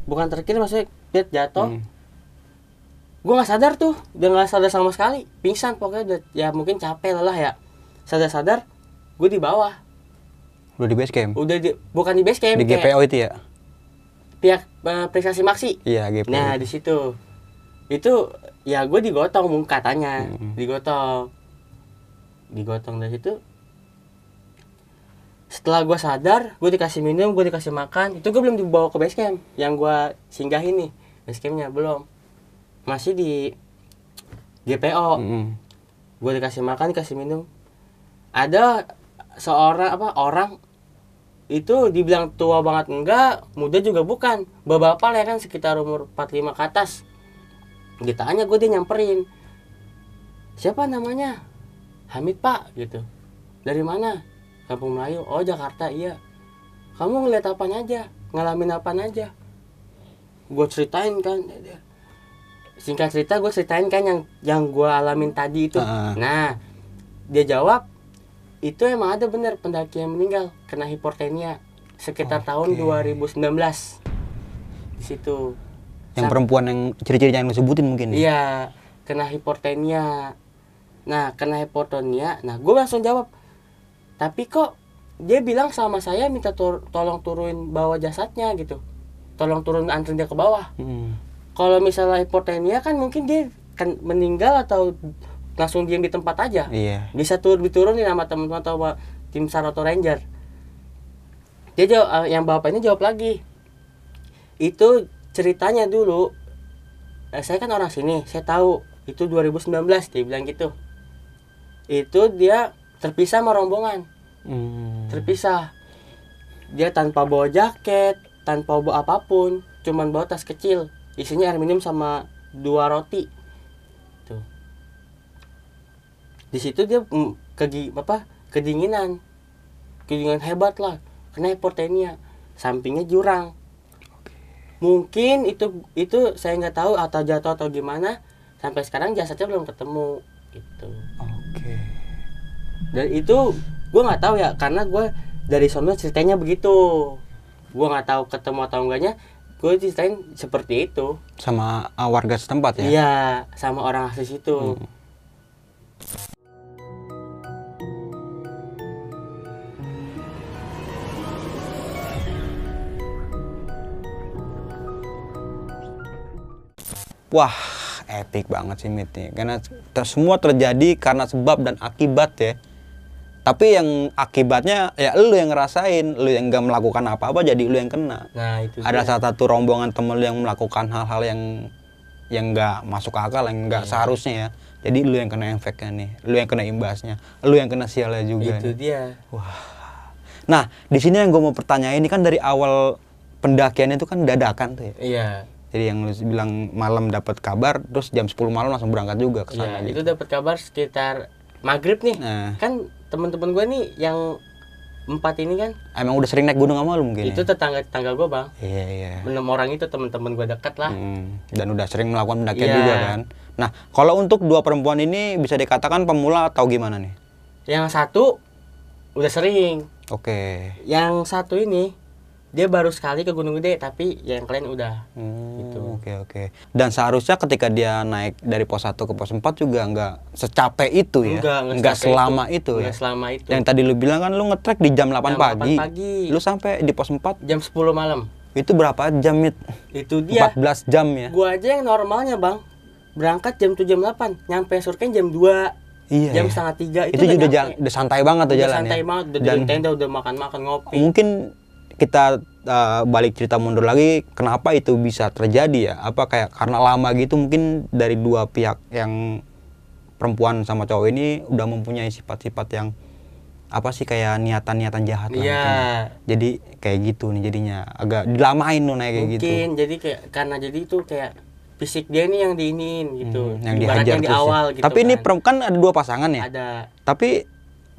bukan terkiri maksudnya dia jatuh Hmm. gue nggak sadar tuh udah nggak sadar sama sekali pingsan pokoknya udah ya mungkin capek lelah ya sadar sadar gue di bawah Udah di base camp. udah di, bukan di base camp Di kayak GPO itu ya? pihak eh, prestasi maksi Iya, GPO. nah di situ itu ya gue digotong katanya. Hmm. digotong. Digotong dari situ. Setelah gue sadar gue dikasih minum gue dikasih makan itu gue belum dibawa ke base camp yang gue singgahin nih base campnya belum. Masih di GPO Hmm. gue dikasih makan dikasih minum. Ada seorang apa orang itu dibilang tua banget enggak muda juga bukan. Bapak lah ya kan sekitar umur 45 ke atas ditanya gue dia nyamperin. Siapa namanya? Hamid pak gitu. Dari mana? Kampung Melayu. Oh Jakarta iya. Kamu ngeliat apaan aja? Ngalamin apaan aja? Gue ceritain kan. Singkat cerita gue ceritain kan yang yang gue alamin tadi itu. Ah. nah dia jawab itu emang ada bener pendaki yang meninggal kena hipertenia sekitar tahun Oke. 2019 di situ Yang Sam- perempuan yang ciri-ciri yang lu sebutin mungkin ya? Iya, kena hipertenia. Nah, kena hipertenia. Nah, gue langsung jawab. Tapi kok dia bilang sama saya minta tur- tolong turunin bawa jasadnya gitu. Tolong turun anterin dia ke bawah. Hmm. Kalau misalnya hipertenia kan mungkin dia kan meninggal atau langsung diam di tempat aja. Iya. Bisa turun diturunin sama teman-teman atau tim SAR atau ranger. Dia jawab, eh, yang bapak ini jawab lagi. Itu ceritanya dulu eh, saya kan orang sini, saya tahu itu 2019 dia bilang gitu. Itu dia terpisah sama rombongan, Hmm. terpisah. Dia tanpa bawa jaket, tanpa bawa apa pun, cuman bawa tas kecil, isinya air minum sama dua roti. Tuh. Di situ dia mm, kegi apa? kedinginan. Kedinginan hebat lah, kena hipertenia. Sampingnya jurang. Mungkin itu itu saya nggak tahu atau jatuh atau gimana. Sampai sekarang jasadnya belum ketemu gitu. Oke. Dan itu gue nggak tahu ya karena gue dari sono ceritanya begitu. Gue nggak tahu ketemu atau enggaknya. Gue ceritain seperti itu. Sama uh, warga setempat ya? Iya, sama orang asli situ. Hmm. Wah, epic banget sih Mit nih. Karena ter- semua terjadi karena sebab dan akibat ya. Tapi yang akibatnya ya lu yang ngerasain, lu yang gak melakukan apa-apa jadi lu yang kena. Nah itu Ada salah satu rombongan temen lu yang melakukan hal-hal yang yang nggak masuk akal, yang nggak Iya. seharusnya ya. Jadi lu yang kena efeknya nih, lu yang kena imbasnya, lu yang kena sialnya juga. itu nih. dia. Nah, di sini yang gue mau pertanyain ini kan dari awal pendakian itu kan dadakan tuh ya. Iya. Jadi yang lu bilang malam dapat kabar, terus jam 10 malam langsung berangkat juga ke sana. Iya, gitu. itu dapat kabar sekitar maghrib nih. Nah, Kan teman-teman gue nih yang empat ini kan, emang udah sering naik gunung sama lu mungkin. itu ya? tetangga tetangga gue bang. Iya, iya. Enam orang itu teman-teman gue dekat lah. Hmm, dan udah sering melakukan pendakian Iya. juga kan. Nah, kalau untuk dua perempuan ini bisa dikatakan pemula atau gimana nih? Yang satu udah sering, Oke. yang satu ini dia baru sekali ke Gunung Gede tapi yang kalian udah Hmm, Gitu. Oke oke. Dan seharusnya ketika dia naik dari pos 1 ke pos 4 juga nggak secapek itu ya. Enggak, enggak Nggak secapek selama itu. itu, Enggak ya. selama itu. Yang tadi lu bilang kan lu ngetrek di jam 8 Jam 8 pagi. pagi. Lu sampai di pos 4 jam 10 malam itu berapa jam, Mit? itu dia 14 jam ya. gua aja yang normalnya bang berangkat jam 7 jam 8 nyampe surken jam 2 Iya. jam ya. setengah tiga itu, udah juga nyampe. jalan, udah santai banget tuh Udah jalan santai ya. banget udah Dan di tenda udah makan makan ngopi mungkin kita uh, balik cerita mundur lagi kenapa itu bisa terjadi ya apa kayak karena lama gitu mungkin dari dua pihak yang perempuan sama cowok ini udah mempunyai sifat-sifat yang apa sih kayak niatan-niatan jahat lah Iya. mungkin. jadi kayak gitu nih jadinya agak dilamain tuh naik kayak gitu mungkin jadi kayak karena jadi itu kayak fisik dia nih yang diinin gitu Hmm, yang dihajar di terus ya. awal gitu tapi ini kan. perem- kan ada dua pasangan ya ada tapi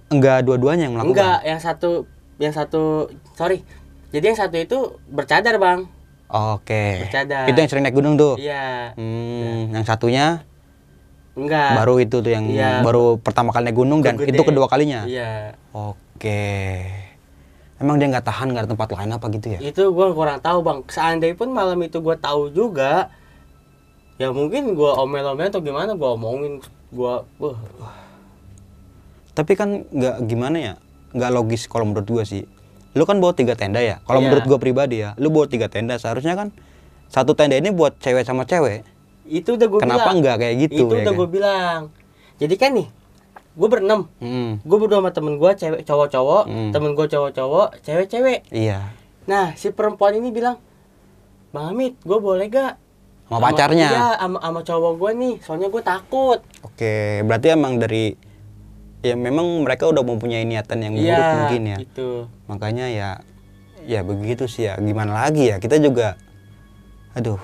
enggak dua-duanya yang melakukan enggak yang satu yang satu sorry jadi yang satu itu bercadar bang oke Bercadar. itu yang sering naik gunung tuh iya Hmm, yang satunya enggak baru itu tuh yang Iya. baru pertama kali naik gunung dan Gede. itu kedua kalinya. iya Oke. Emang dia nggak tahan nggak ada tempat lain apa gitu ya? itu gua kurang tahu bang seandainya pun malam itu gua tahu juga ya mungkin gua omel-omel atau gimana gua omongin gua wah Tapi kan nggak gimana ya? Nggak logis kalau menurut gua sih. Lu kan bawa tiga tenda ya. Kalau Iya. menurut gua pribadi ya, lu bawa tiga tenda seharusnya kan satu tenda ini buat cewek sama cewek. itu udah gua Kenapa bilang nggak kayak gitu? itu ya udah kan? gua bilang jadi kan nih gua berenam Hmm, gue berdua sama temen gue cewek cowok-cowok Hmm. temen gue cowok-cowok cewek-cewek iya. nah si perempuan ini bilang bang Amit gue boleh gak Sama pacarnya. iya sama, sama cowok gue nih soalnya gue takut Oke, berarti emang dari ya memang mereka udah mempunyai niatan yang buruk iya mungkin ya. gitu. Makanya ya ya begitu sih ya. Gimana lagi ya? Kita juga aduh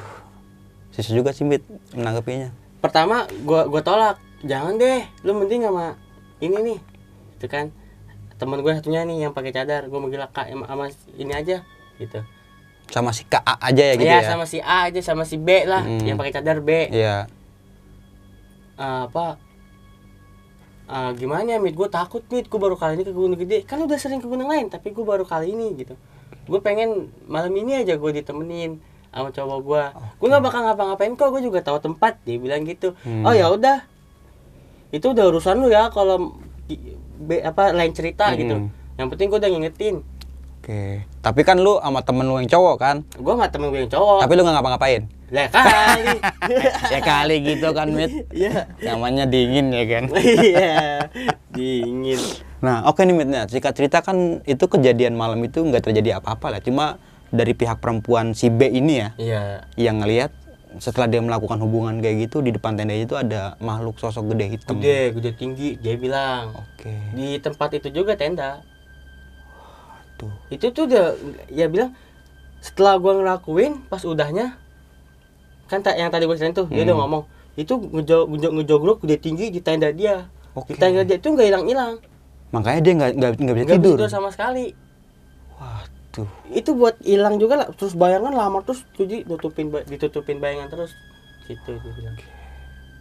susah juga sih Mit menanggapinya. Pertama gue gue tolak. Jangan deh lu mending sama ini nih. Itu kan? Temen gue satunya nih yang pakai cadar gue manggil kak sama, sama ini aja gitu. Sama si KA aja ya gitu Iya, ya? sama si A aja sama si B lah Hmm. yang pakai cadar B. Iya. Eh, apa eh, gimana ya mit? Gue takut mit. Gue baru kali ini ke gunung gede. Kan udah sering ke gunung lain tapi gue baru kali ini gitu. Gue pengen malam ini aja gue ditemenin sama cowok gue gue nggak bakal ngapa-ngapain kok gue juga tahu tempat dia bilang gitu. Hmm. oh ya udah. Itu udah urusan lu ya kalau apa lain cerita Hmm. gitu. Yang penting gue udah ngingetin. Oke. Tapi kan lu sama temen lu yang cowok kan? Gue nggak temen gue yang cowok. Tapi lu nggak ngapa-ngapain lah kali ya kali gitu kan Mit? Iya. Namanya dingin ya kan? Iya dingin. Nah oke nih Mit. Nah, singkat cerita kan itu kejadian malam itu nggak terjadi apa-apa lah. Cuma dari pihak perempuan si B ini ya iya. yang ngelihat setelah dia melakukan hubungan kayak gitu di depan tenda itu ada makhluk sosok gede hitam. Gede gede tinggi dia bilang. Oke. Di tempat itu juga tenda. Tuh itu tuh udah ya bilang setelah gua ngelakuin pas udahnya kan tak yang tadi gua ceritain tuh dia udah Hmm. ngomong itu ngejog ngejog ngejogrok gede tinggi di tenda dia. Oke. di tenda dia itu nggak hilang hilang makanya dia nggak nggak nggak bisa bisa tidur. tidur sama sekali. Waduh. Itu buat hilang juga lah terus bayangan lama terus jadi tutupin ba- ditutupin bayangan terus. Gitu dia bilang.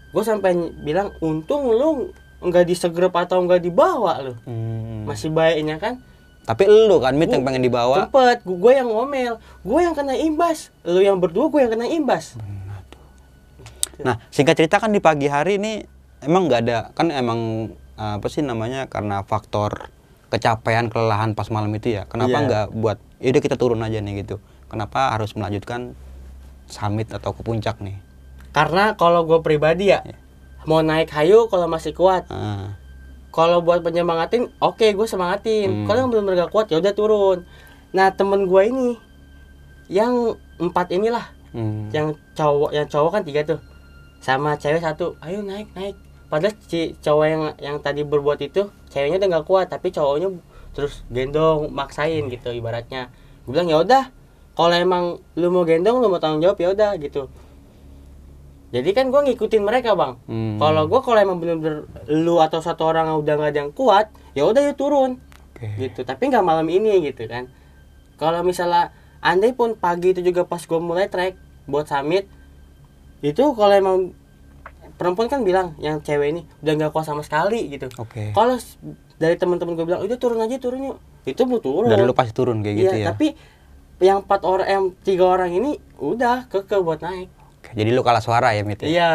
Gue sampai bilang untung lu nggak disegrep atau nggak dibawa lu. Hmm. masih baiknya kan? Tapi lu kan mit yang pengen dibawa. Sempet, gue yang ngomel, gue yang kena imbas, lu yang berdua gue yang kena imbas. Nah singkat cerita kan di pagi hari ini emang nggak ada kan emang uh, apa sih namanya karena faktor kecapean kelelahan pas malam itu ya kenapa Iya. nggak buat yaudah kita turun aja nih gitu kenapa harus melanjutkan summit atau ke puncak nih Karena kalau gue pribadi ya, mau naik hayu kalau masih kuat. Ah, Kalau buat penyemangatin, oke gue semangatin. Hmm. Kalau yang belum gak kuat ya udah turun. Nah temen gue ini, yang empat inilah, hmm. yang cowok, yang cowok kan tiga tuh, sama cewek satu, ayo naik naik. Padahal si cowok yang yang tadi berbuat itu, ceweknya udah gak kuat, tapi cowoknya terus gendong, maksain gitu ibaratnya. Gue bilang ya udah, kalau emang lu mau gendong, lu mau tanggung jawab ya udah gitu. Jadi kan gue ngikutin mereka bang. Hmm. Kalau gue kalau emang bener-bener lu atau satu orang udah nggak ada yang kuat, ya udah ya turun Oke. gitu. Tapi nggak malam ini gitu kan. Kalau misalnya andai pun pagi itu juga pas gue mulai trek buat summit, itu kalau emang perempuan kan bilang yang cewek ini udah nggak kuat sama sekali gitu. Oke. Kalau dari teman-teman gue bilang udah turun aja turun yuk, itu mau turun. dari lu pasti turun kayak gitu Iya, ya tapi yang empat orang yang tiga orang ini udah keke buat naik Oke, jadi lu kalah suara ya Mit ya? iya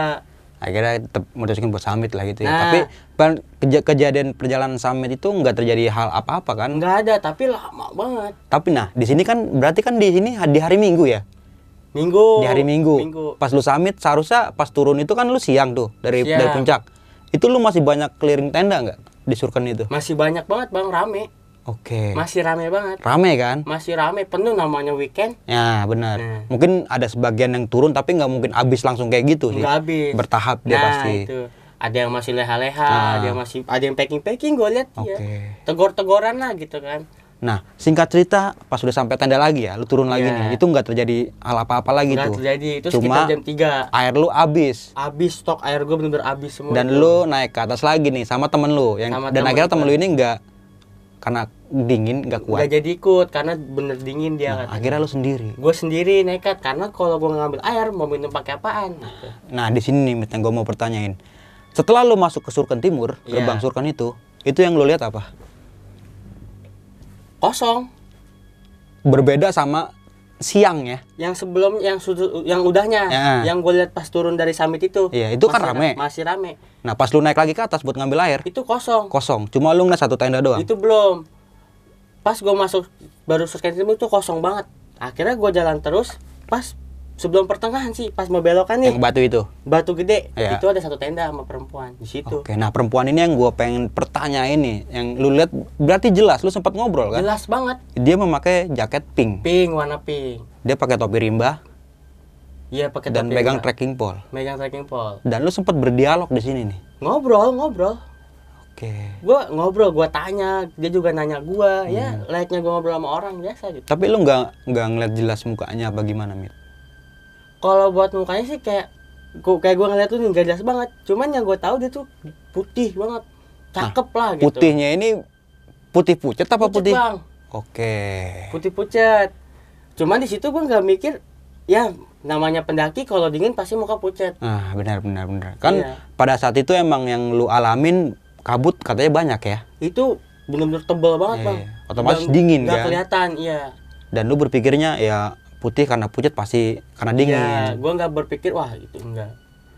akhirnya tetap mutusin buat summit lah gitu ya Nah. tapi keja- kejadian perjalanan summit itu nggak terjadi hal apa-apa kan nggak ada tapi lama banget tapi nah di sini kan berarti kan di sini di hari minggu ya minggu. Di hari minggu. minggu. Pas lu summit seharusnya pas turun itu kan lu siang tuh dari Siang. dari puncak. Itu lu masih banyak clearing tenda nggak di surken itu? Masih banyak banget bang. Rame. Oke. Masih rame banget. Rame kan? Masih rame. Penuh namanya weekend. Ya benar. Nah. mungkin ada sebagian yang turun tapi nggak mungkin habis langsung kayak gitu sih. Nggak habis. Bertahap dia nah, pasti. itu. Ada yang masih leha-leha Nah. ada yang masih ada yang packing packing gue lihat ya Oke. tegor-tegoran lah gitu kan nah singkat cerita pas udah sampai tenda lagi ya lu turun lagi Iya. nih itu nggak terjadi hal apa-apa lagi nggak tuh terjadi itu Cuma sekitar jam 3 air lu habis habis stok air gue bener-bener habis semua dan itu. lu naik ke atas lagi nih sama temen lu yang Sama dan temen akhirnya temen lu ini nggak karena dingin nggak kuat nggak jadi ikut karena bener dingin dia Nah, katanya. akhirnya lu sendiri gue sendiri nekat karena kalau gue ngambil air mau minum pakai apaan gitu. Nah di sini nih yang gue mau pertanyain. Setelah lu masuk ke Surken Timur, Iya. gerbang Surken itu, itu yang lu lihat apa? Kosong Berbeda sama siang ya. yang sebelum yang sudut yang udahnya Ya. yang gue lihat pas turun dari summit itu Iya, itu kan rame. masih rame Nah pas lu naik lagi ke atas buat ngambil air, itu kosong kosong. Cuma lu ngeliat satu tenda doang. itu belum pas gue masuk baru timur itu kosong banget akhirnya gue jalan terus pas sebelum pertengahan sih pas mau belokan nih Yang batu itu. batu gede Iya. itu ada satu tenda sama perempuan di situ Oke, nah perempuan ini yang gue pengen pertanyain nih, yang lu lihat berarti jelas, lu sempat ngobrol kan? jelas banget Dia memakai jaket pink, pink warna pink dia pakai topi rimba iya pakai dan topi megang merah. trekking pole. megang trekking pole Dan lu sempat berdialog di sini nih. ngobrol ngobrol Oke. gue ngobrol gue tanya dia juga nanya gue ya Hmm. layaknya gue ngobrol sama orang biasa gitu Tapi lu nggak nggak ngeliat jelas mukanya apa gimana, Mit? Kalau buat mukanya sih kayak gua, kayak gue ngeliat tuh nih gak jelas banget cuman yang gue tahu dia tuh putih banget cakep lah gitu Putihnya ini putih pucet apa Pucet, putih? bang Oke. putih pucat cuman di situ gue nggak mikir ya namanya pendaki kalau dingin pasti muka pucat Nah, benar benar benar. Kan Iya. pada saat itu emang yang lu alamin kabut katanya banyak ya. itu bener-bener tebel banget Iya, bang iya. Otomatis Dan dingin, nggak kan? kelihatan iya Dan lu berpikirnya ya putih karena pucet pasti karena dingin. Iya, gue nggak berpikir wah itu enggak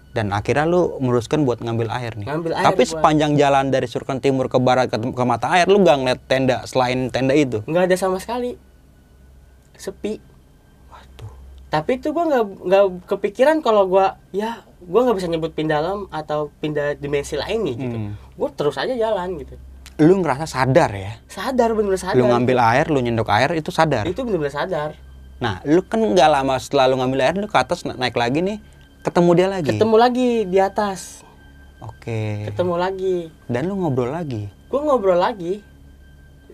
Dan akhirnya lu meneruskan buat ngambil air nih. Ngambil air Tapi gua. sepanjang jalan dari Surken Timur ke barat ke, ke mata air lu gak ngeliat tenda selain tenda itu. nggak ada sama sekali sepi Waduh. tapi itu gue nggak nggak kepikiran kalau gue ya gue nggak bisa nyebut pindah alam atau pindah dimensi lain nih gitu Hmm. gue terus aja jalan gitu Lu ngerasa sadar ya. sadar bener-bener sadar Lu ngambil air, lu nyendok air itu sadar. itu bener-bener sadar Nah, lu kan nggak lama setelah lu ngambil air, lu ke atas na- naik lagi nih, ketemu dia lagi. ketemu lagi di atas Oke. ketemu lagi Dan lu ngobrol lagi. gue ngobrol lagi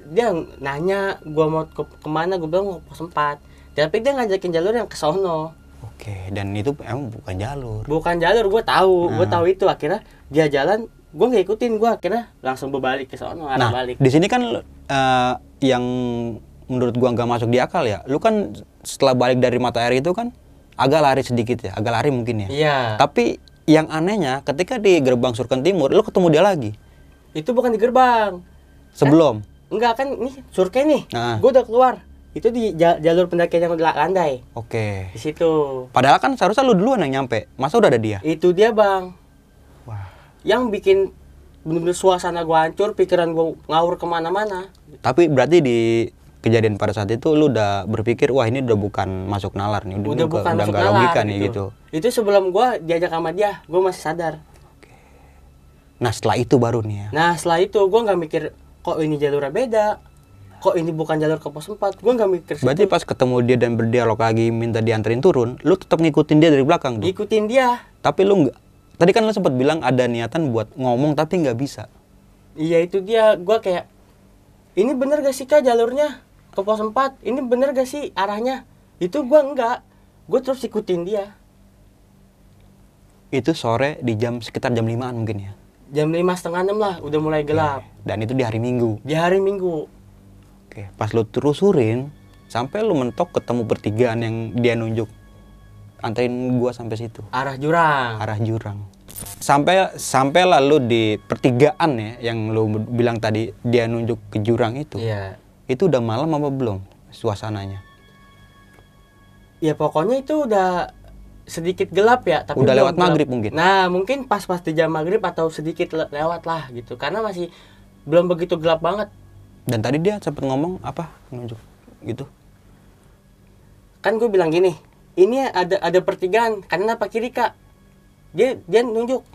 dia nanya gue mau ke ke mana gue bilang mau pos empat tapi dia ngajakin jalur yang ke sono Oke, dan itu emang bukan jalur. bukan jalur gue tahu gue Nah. tahu itu akhirnya dia jalan gue nggak ikutin gue akhirnya langsung berbalik ke sono arah Nah, balik di sini kan eh, yang menurut gua nggak masuk di akal ya. Lu kan setelah balik dari mata air itu kan agak lari sedikit ya, agak lari mungkin ya. iya Tapi yang anehnya ketika di gerbang Surken Timur lu ketemu dia lagi. itu bukan di gerbang Sebelum. enggak kan nih surkei nih Nah. gue udah keluar itu di ja- jalur pendakian yang udah landai Oke. di situ Padahal kan seharusnya lu duluan yang nyampe. Masa udah ada dia? itu dia bang Wah. yang bikin bener-bener suasana gue hancur pikiran gue ngawur ke mana-mana Tapi berarti di kejadian pada saat itu lu udah berpikir wah ini udah bukan masuk nalar nih, udah bukan udah masuk nalar logika nih gitu. itu sebelum gue diajak sama dia gue masih sadar Nah setelah itu baru nih ya. nah setelah itu gue nggak mikir kok ini jalurnya beda kok ini bukan jalur ke pos 4 gue nggak mikir Berarti situ. pas ketemu dia dan berdialog lagi minta dianterin turun, lu tetap ngikutin dia dari belakang tuh. ikutin dia Tapi lu nggak. Tadi kan lu sempat bilang ada niatan buat ngomong tapi nggak bisa. iya itu dia gue kayak ini bener gak sih kak jalurnya ke pos 4 ini bener gak sih arahnya itu gue enggak gue terus ikutin dia Itu sore di jam sekitar jam 5an mungkin ya. jam lima setengah enam lah udah mulai gelap Dan itu di hari Minggu. di hari minggu Oke, pas lu terusurin sampai lu mentok ketemu pertigaan yang dia nunjuk. Anterin gua sampai situ. arah jurang arah jurang. Sampai sampai lalu di pertigaan ya yang lu bilang tadi dia nunjuk ke jurang itu. iya Itu udah malam apa belum suasananya? ya pokoknya itu udah sedikit gelap ya tapi Udah lewat gelap. maghrib mungkin? nah mungkin pas pas di jam maghrib atau sedikit le- lewat lah gitu karena masih belum begitu gelap banget Dan tadi dia sempat ngomong apa? Nunjuk gitu. kan gue bilang gini ini ada ada pertigaan kanan apa kiri kak dia dia nunjuk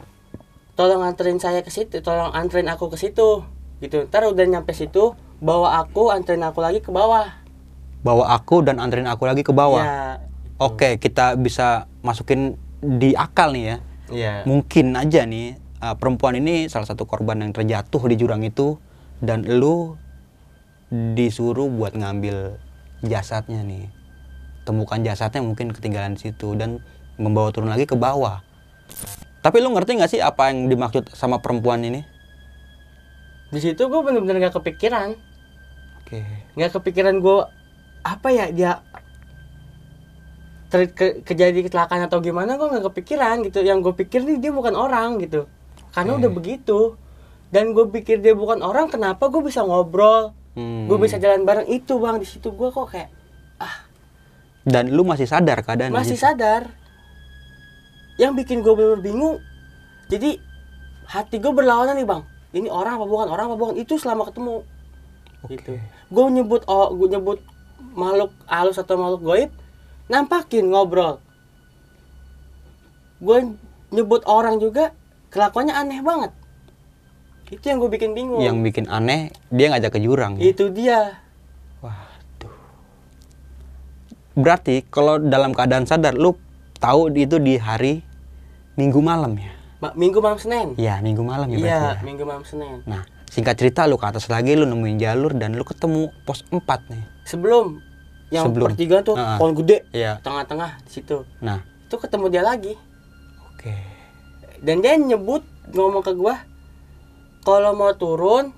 tolong anterin saya ke situ tolong anterin aku ke situ gitu ntar udah nyampe situ bawa aku anterin aku lagi ke bawah Bawa aku dan anterin aku lagi ke bawah. ya Oke, kita bisa masukin di akal nih ya. ya Mungkin aja nih uh, perempuan ini salah satu korban yang terjatuh di jurang itu dan lu disuruh buat ngambil jasadnya nih. Temukan jasadnya mungkin ketinggalan situ dan membawa turun lagi ke bawah. Tapi lu ngerti nggak sih apa yang dimaksud sama perempuan ini? Di situ gue bener-bener gak kepikiran. Oke. nggak kepikiran gue apa ya dia ter ke, kejadian kecelakaan atau gimana gue nggak kepikiran gitu. Yang gue pikir nih dia bukan orang gitu. Karena udah begitu. Dan gue pikir dia bukan orang kenapa gue bisa ngobrol? Hmm. gue bisa jalan bareng. Itu bang di situ gue kok kayak Dan lu masih sadar keadaan masih sadar. Yang bikin gue bener bingung jadi hati gue berlawanan nih bang ini orang apa bukan orang apa bukan itu selama ketemu gitu gue nyebut oh gue nyebut makhluk halus atau makhluk goib nampakin ngobrol gue nyebut orang juga kelakuannya aneh banget itu yang gue bikin bingung Yang bikin aneh dia ngajak ke jurang. ya? itu dia Waduh. Berarti kalau dalam keadaan sadar lu tahu itu di hari Minggu malam ya? Ma- minggu malam senin Ya, Minggu malam ya iya ya? minggu malam senin Nah, singkat cerita lu ke atas lagi lu nemuin jalur dan lu ketemu pos 4 nih. sebelum yang Sebelum. pertigaan tuh Ah, ah. pohon gede Iya. tengah-tengah di situ Nah, itu ketemu dia lagi oke. dan dia nyebut ngomong ke gua kalau mau turun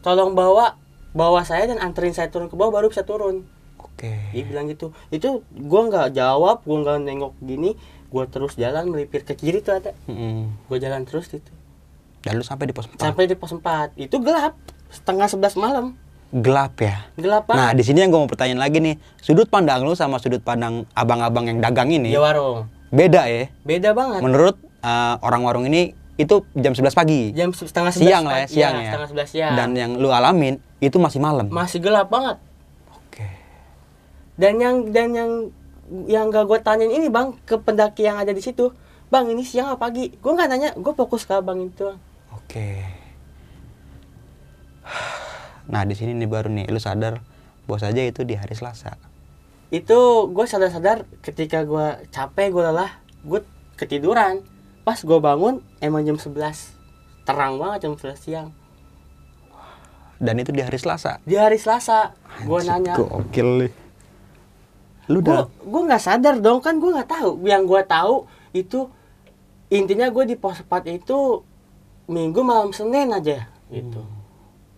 tolong bawa bawa saya dan anterin saya turun ke bawah baru bisa turun Oke. dia bilang gitu itu gua nggak jawab gua nggak nengok gini gua terus jalan melipir ke kiri tuh ada Mm-mm. gua jalan terus itu Dan lu sampai di pos 4. sampai di pos 4 itu gelap setengah sebelas malam Gelap ya. gelap Nah, di sini yang gue mau pertanyaan lagi nih, sudut pandang lu sama sudut pandang abang-abang yang dagang ini di warung beda ya. beda banget Menurut uh, orang warung ini itu jam 11 pagi. jam se- setengah sebelas siang lah ya, siang ya. setengah sebelas siang Dan yang lu alamin itu masih malam. masih gelap banget Oke. dan yang dan yang yang gak gue tanyain ini bang ke pendaki yang ada di situ bang ini siang apa pagi gue nggak nanya gue fokus ke abang itu Oke. Nah, di sini nih baru nih lu sadar bos aja itu di hari Selasa. itu gue sadar-sadar ketika gue capek gue lelah gue ketiduran pas gue bangun emang jam 11 terang banget jam 11 siang Dan itu di hari Selasa. di hari Selasa gue nanya Gokil nih. Lu udah gue nggak sadar dong kan gue nggak tahu. Yang gue tahu itu intinya gue di pos 4 itu minggu malam senin aja gitu.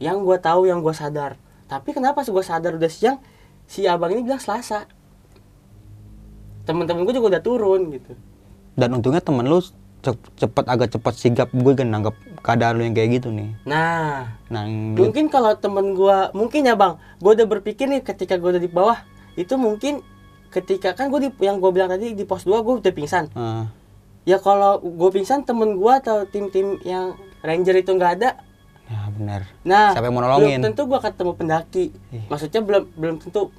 Yang gue tahu yang gue sadar. Tapi kenapa gue sadar udah siang? Si abang ini bilang selasa. Temen-temen gue juga udah turun gitu. Dan untungnya temen lu cep- cepet agak cepet sigap. Gue kan nanggap keadaan lu yang kayak gitu nih. nah Nah, mungkin kalau temen gue mungkin ya bang. Gue udah berpikir nih ketika gue udah di bawah itu mungkin ketika kan gue di yang gue bilang tadi di pos 2 gue udah pingsan Ah, ya kalau gue pingsan temen gue atau tim-tim yang ranger itu nggak ada ya benar. nah Siapa yang mau nolongin? belum tentu gue ketemu pendaki Ih. maksudnya belum belum tentu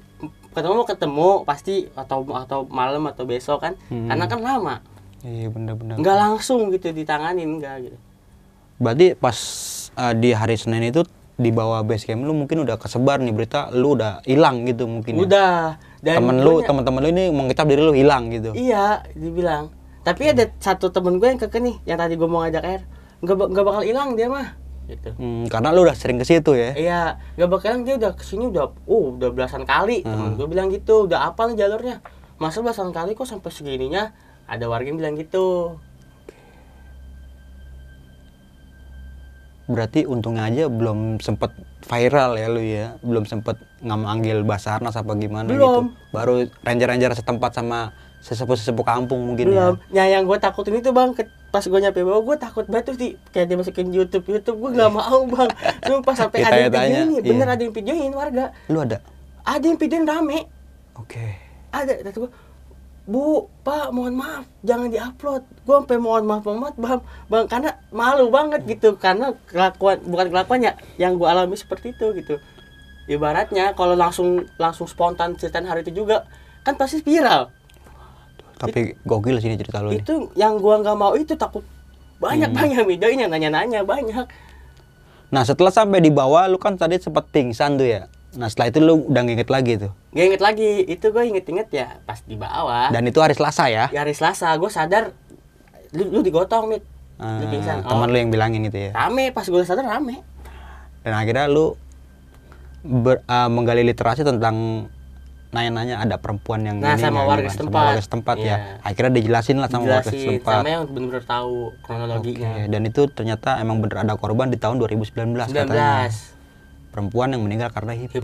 ketemu mau ketemu pasti atau atau malam atau besok kan Hmm. karena kan lama Iya benar-benar. nggak langsung gitu ditanganin enggak gitu Berarti pas uh, di hari Senin itu di bawah base camp lu mungkin udah kesebar nih berita lu udah hilang gitu mungkin. ya. Dan Temen lu, teman-teman lu ini mengecap diri lu hilang gitu. iya dibilang tapi ada satu temen gue yang keke nih yang tadi gue mau ngajak air nggak nggak bakal hilang dia mah gitu Hmm, karena lu udah sering ke situ ya. Iya, gak bakalan dia udah ke sini udah, uh, udah belasan kali. Temen gue bilang gitu, udah apa nih jalurnya? Masa belasan kali kok sampai segininya? Ada warga yang bilang gitu. Berarti untungnya aja belum sempet viral ya lu ya. Belum sempet ngambil Basarnas apa gimana Belum. gitu. Baru ranger-ranger setempat sama sesepuh-sesepuh kampung mungkin Belum. ya. Ya yang gue takutin itu bang, ke- pas gue nyampe bawah gue takut banget tuh di kayak dimasukin YouTube YouTube gue gak mau bang. Sumpah sampai ada yang videoin, bener iya. ada yang videoin warga. Lu ada? Ada yang videoin rame. Oke. Ada, kata gue, Bu, Pak, mohon maaf, jangan diupload. Gue sampai mohon maaf banget, bang, bang, karena malu banget gitu, karena kelakuan bukan kelakuannya, yang gue alami seperti itu gitu. Ibaratnya kalau langsung langsung spontan ceritain hari itu juga, kan pasti viral. Tapi gokil sih ini cerita lu nih. Itu yang gua nggak mau itu takut banyak Hmm. banyak videonya nanya-nanya banyak. Nah setelah sampai di bawah lu kan tadi sempet pingsan tuh ya. Nah setelah itu lu udah nginget lagi tuh. Gak inget lagi, itu gue inget-inget ya pas di bawah. Dan itu hari Selasa ya. di hari Selasa gue sadar lu, lu digotong lu Eh, pingsan teman Oh, lu yang bilangin itu ya. rame pas gue sadar rame Dan akhirnya lu ber- eh, menggali literasi tentang nanya-nanya ada perempuan yang Nah, ini sama nggak warga gimana, setempat. sama warga setempat ya. Iya. Akhirnya dijelasin lah sama warga Jelasin, setempat. sama yang bener-bener tahu kronologinya Oke, dan itu ternyata emang bener ada korban di tahun 2019 katanya. 19 Perempuan yang meninggal karena hipo.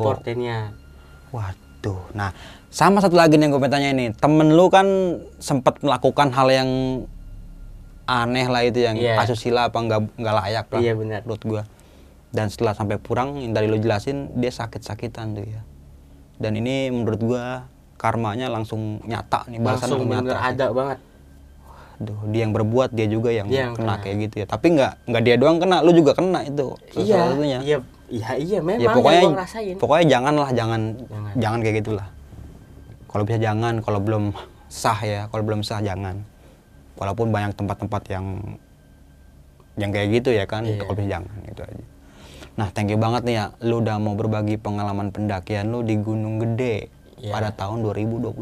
Waduh. Nah, sama satu lagi yang gue tanya ini. Temen lu kan sempat melakukan hal yang aneh lah itu yang Iya. asusila apa nggak nggak layak lah Iya, benar. menurut gua. Dan setelah sampai pulang yang tadi lu jelasin dia sakit-sakitan tuh ya. Dan ini menurut gua karmanya langsung nyata nih balasan langsung nyata. ada banget Aduh, dia yang berbuat dia juga yang Dia yang kena kena. kayak gitu ya. Tapi nggak nggak dia doang kena, lu juga kena itu. iya satunya. iya iya iya memang ya pokoknya pokoknya janganlah jangan Jangan. jangan, kayak gitulah kalau bisa jangan kalau belum sah ya kalau belum sah jangan walaupun banyak tempat-tempat yang yang kayak gitu ya kan Iya. kalau bisa jangan gitu aja nah thank you banget nih ya. Lu udah mau berbagi pengalaman pendakian lu di Gunung Gede Iya. pada tahun 2021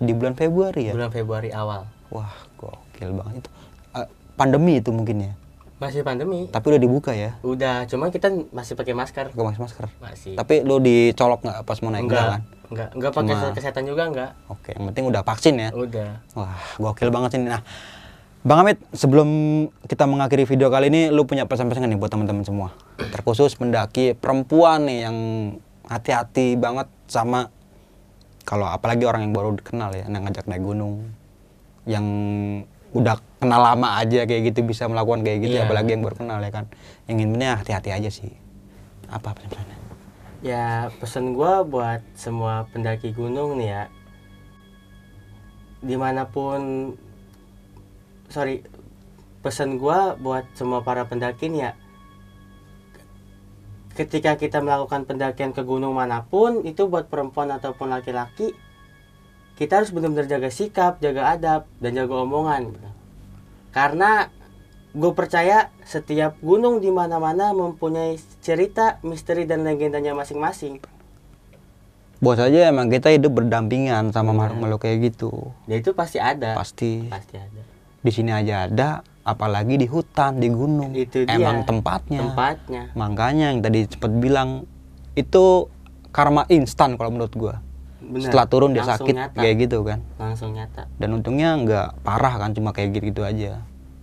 di bulan Februari ya? Bulan Februari awal. Wah gokil banget itu. Eh, pandemi itu mungkin ya? Masih pandemi. Tapi udah dibuka ya? Udah cuman kita masih pakai masker. Pakai masker masker? Masih. Tapi lu dicolok nggak pas mau naik enggak jalan enggak enggak pakai Cuma- kesehatan juga enggak Oke, yang penting udah vaksin ya. udah. Wah, gokil banget ini. Nah, Bang Amit, sebelum kita mengakhiri video kali ini, lu punya pesan-pesan nih buat teman-teman semua? Terkhusus pendaki perempuan nih yang hati-hati banget sama kalau apalagi orang yang baru dikenal ya, yang ngajak naik gunung, yang udah kenal lama aja kayak gitu bisa melakukan kayak gitu, Iya. apalagi yang baru kenal ya kan. Yang intinya hati-hati aja sih. Apa pesan-pesannya? Ya pesan gua buat semua pendaki gunung nih ya Di mana pun Sorry Pesan gua buat semua para pendaki nih ya Ketika kita melakukan pendakian ke gunung mana pun Itu buat perempuan ataupun laki-laki Kita harus benar-benar jaga sikap, jaga adab, dan jaga omongan gitu. Karena gue percaya setiap gunung di mana-mana mempunyai cerita, misteri dan legendanya masing-masing. Bos aja emang kita hidup berdampingan sama Iya. makhluk-makhluk kayak gitu. Ya itu pasti ada. Pasti. Pasti ada. di sini aja ada apalagi di hutan di gunung Itu dia. emang tempatnya Tempatnya. makanya yang tadi sempat bilang itu karma instan kalau menurut gua Bener. setelah turun dia Langsung sakit nyata. kayak gitu kan Langsung nyata. dan untungnya nggak parah kan cuma kayak gitu, gitu aja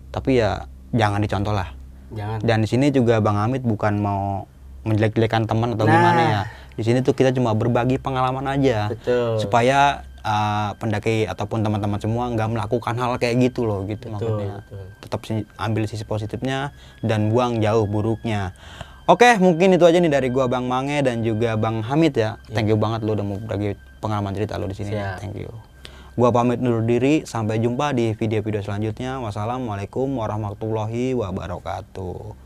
tapi ya jangan dicontoh lah Jangan. dan di sini juga bang Hamid bukan mau menjelek-jelekan teman atau Nah. gimana ya di sini tuh kita cuma berbagi pengalaman aja Betul. supaya uh, pendaki ataupun teman-teman semua nggak melakukan hal kayak gitu loh gitu Betul, maksudnya. betul. tetap ambil sisi positifnya dan buang jauh buruknya. Oke mungkin itu aja nih dari gua bang Mange dan juga bang Hamid ya. Thank you banget lo udah mau berbagi pengalaman cerita lo di sini. Siap. thank you. Gua pamit undur diri sampai jumpa di video-video selanjutnya. Wassalamualaikum warahmatullahi wabarakatuh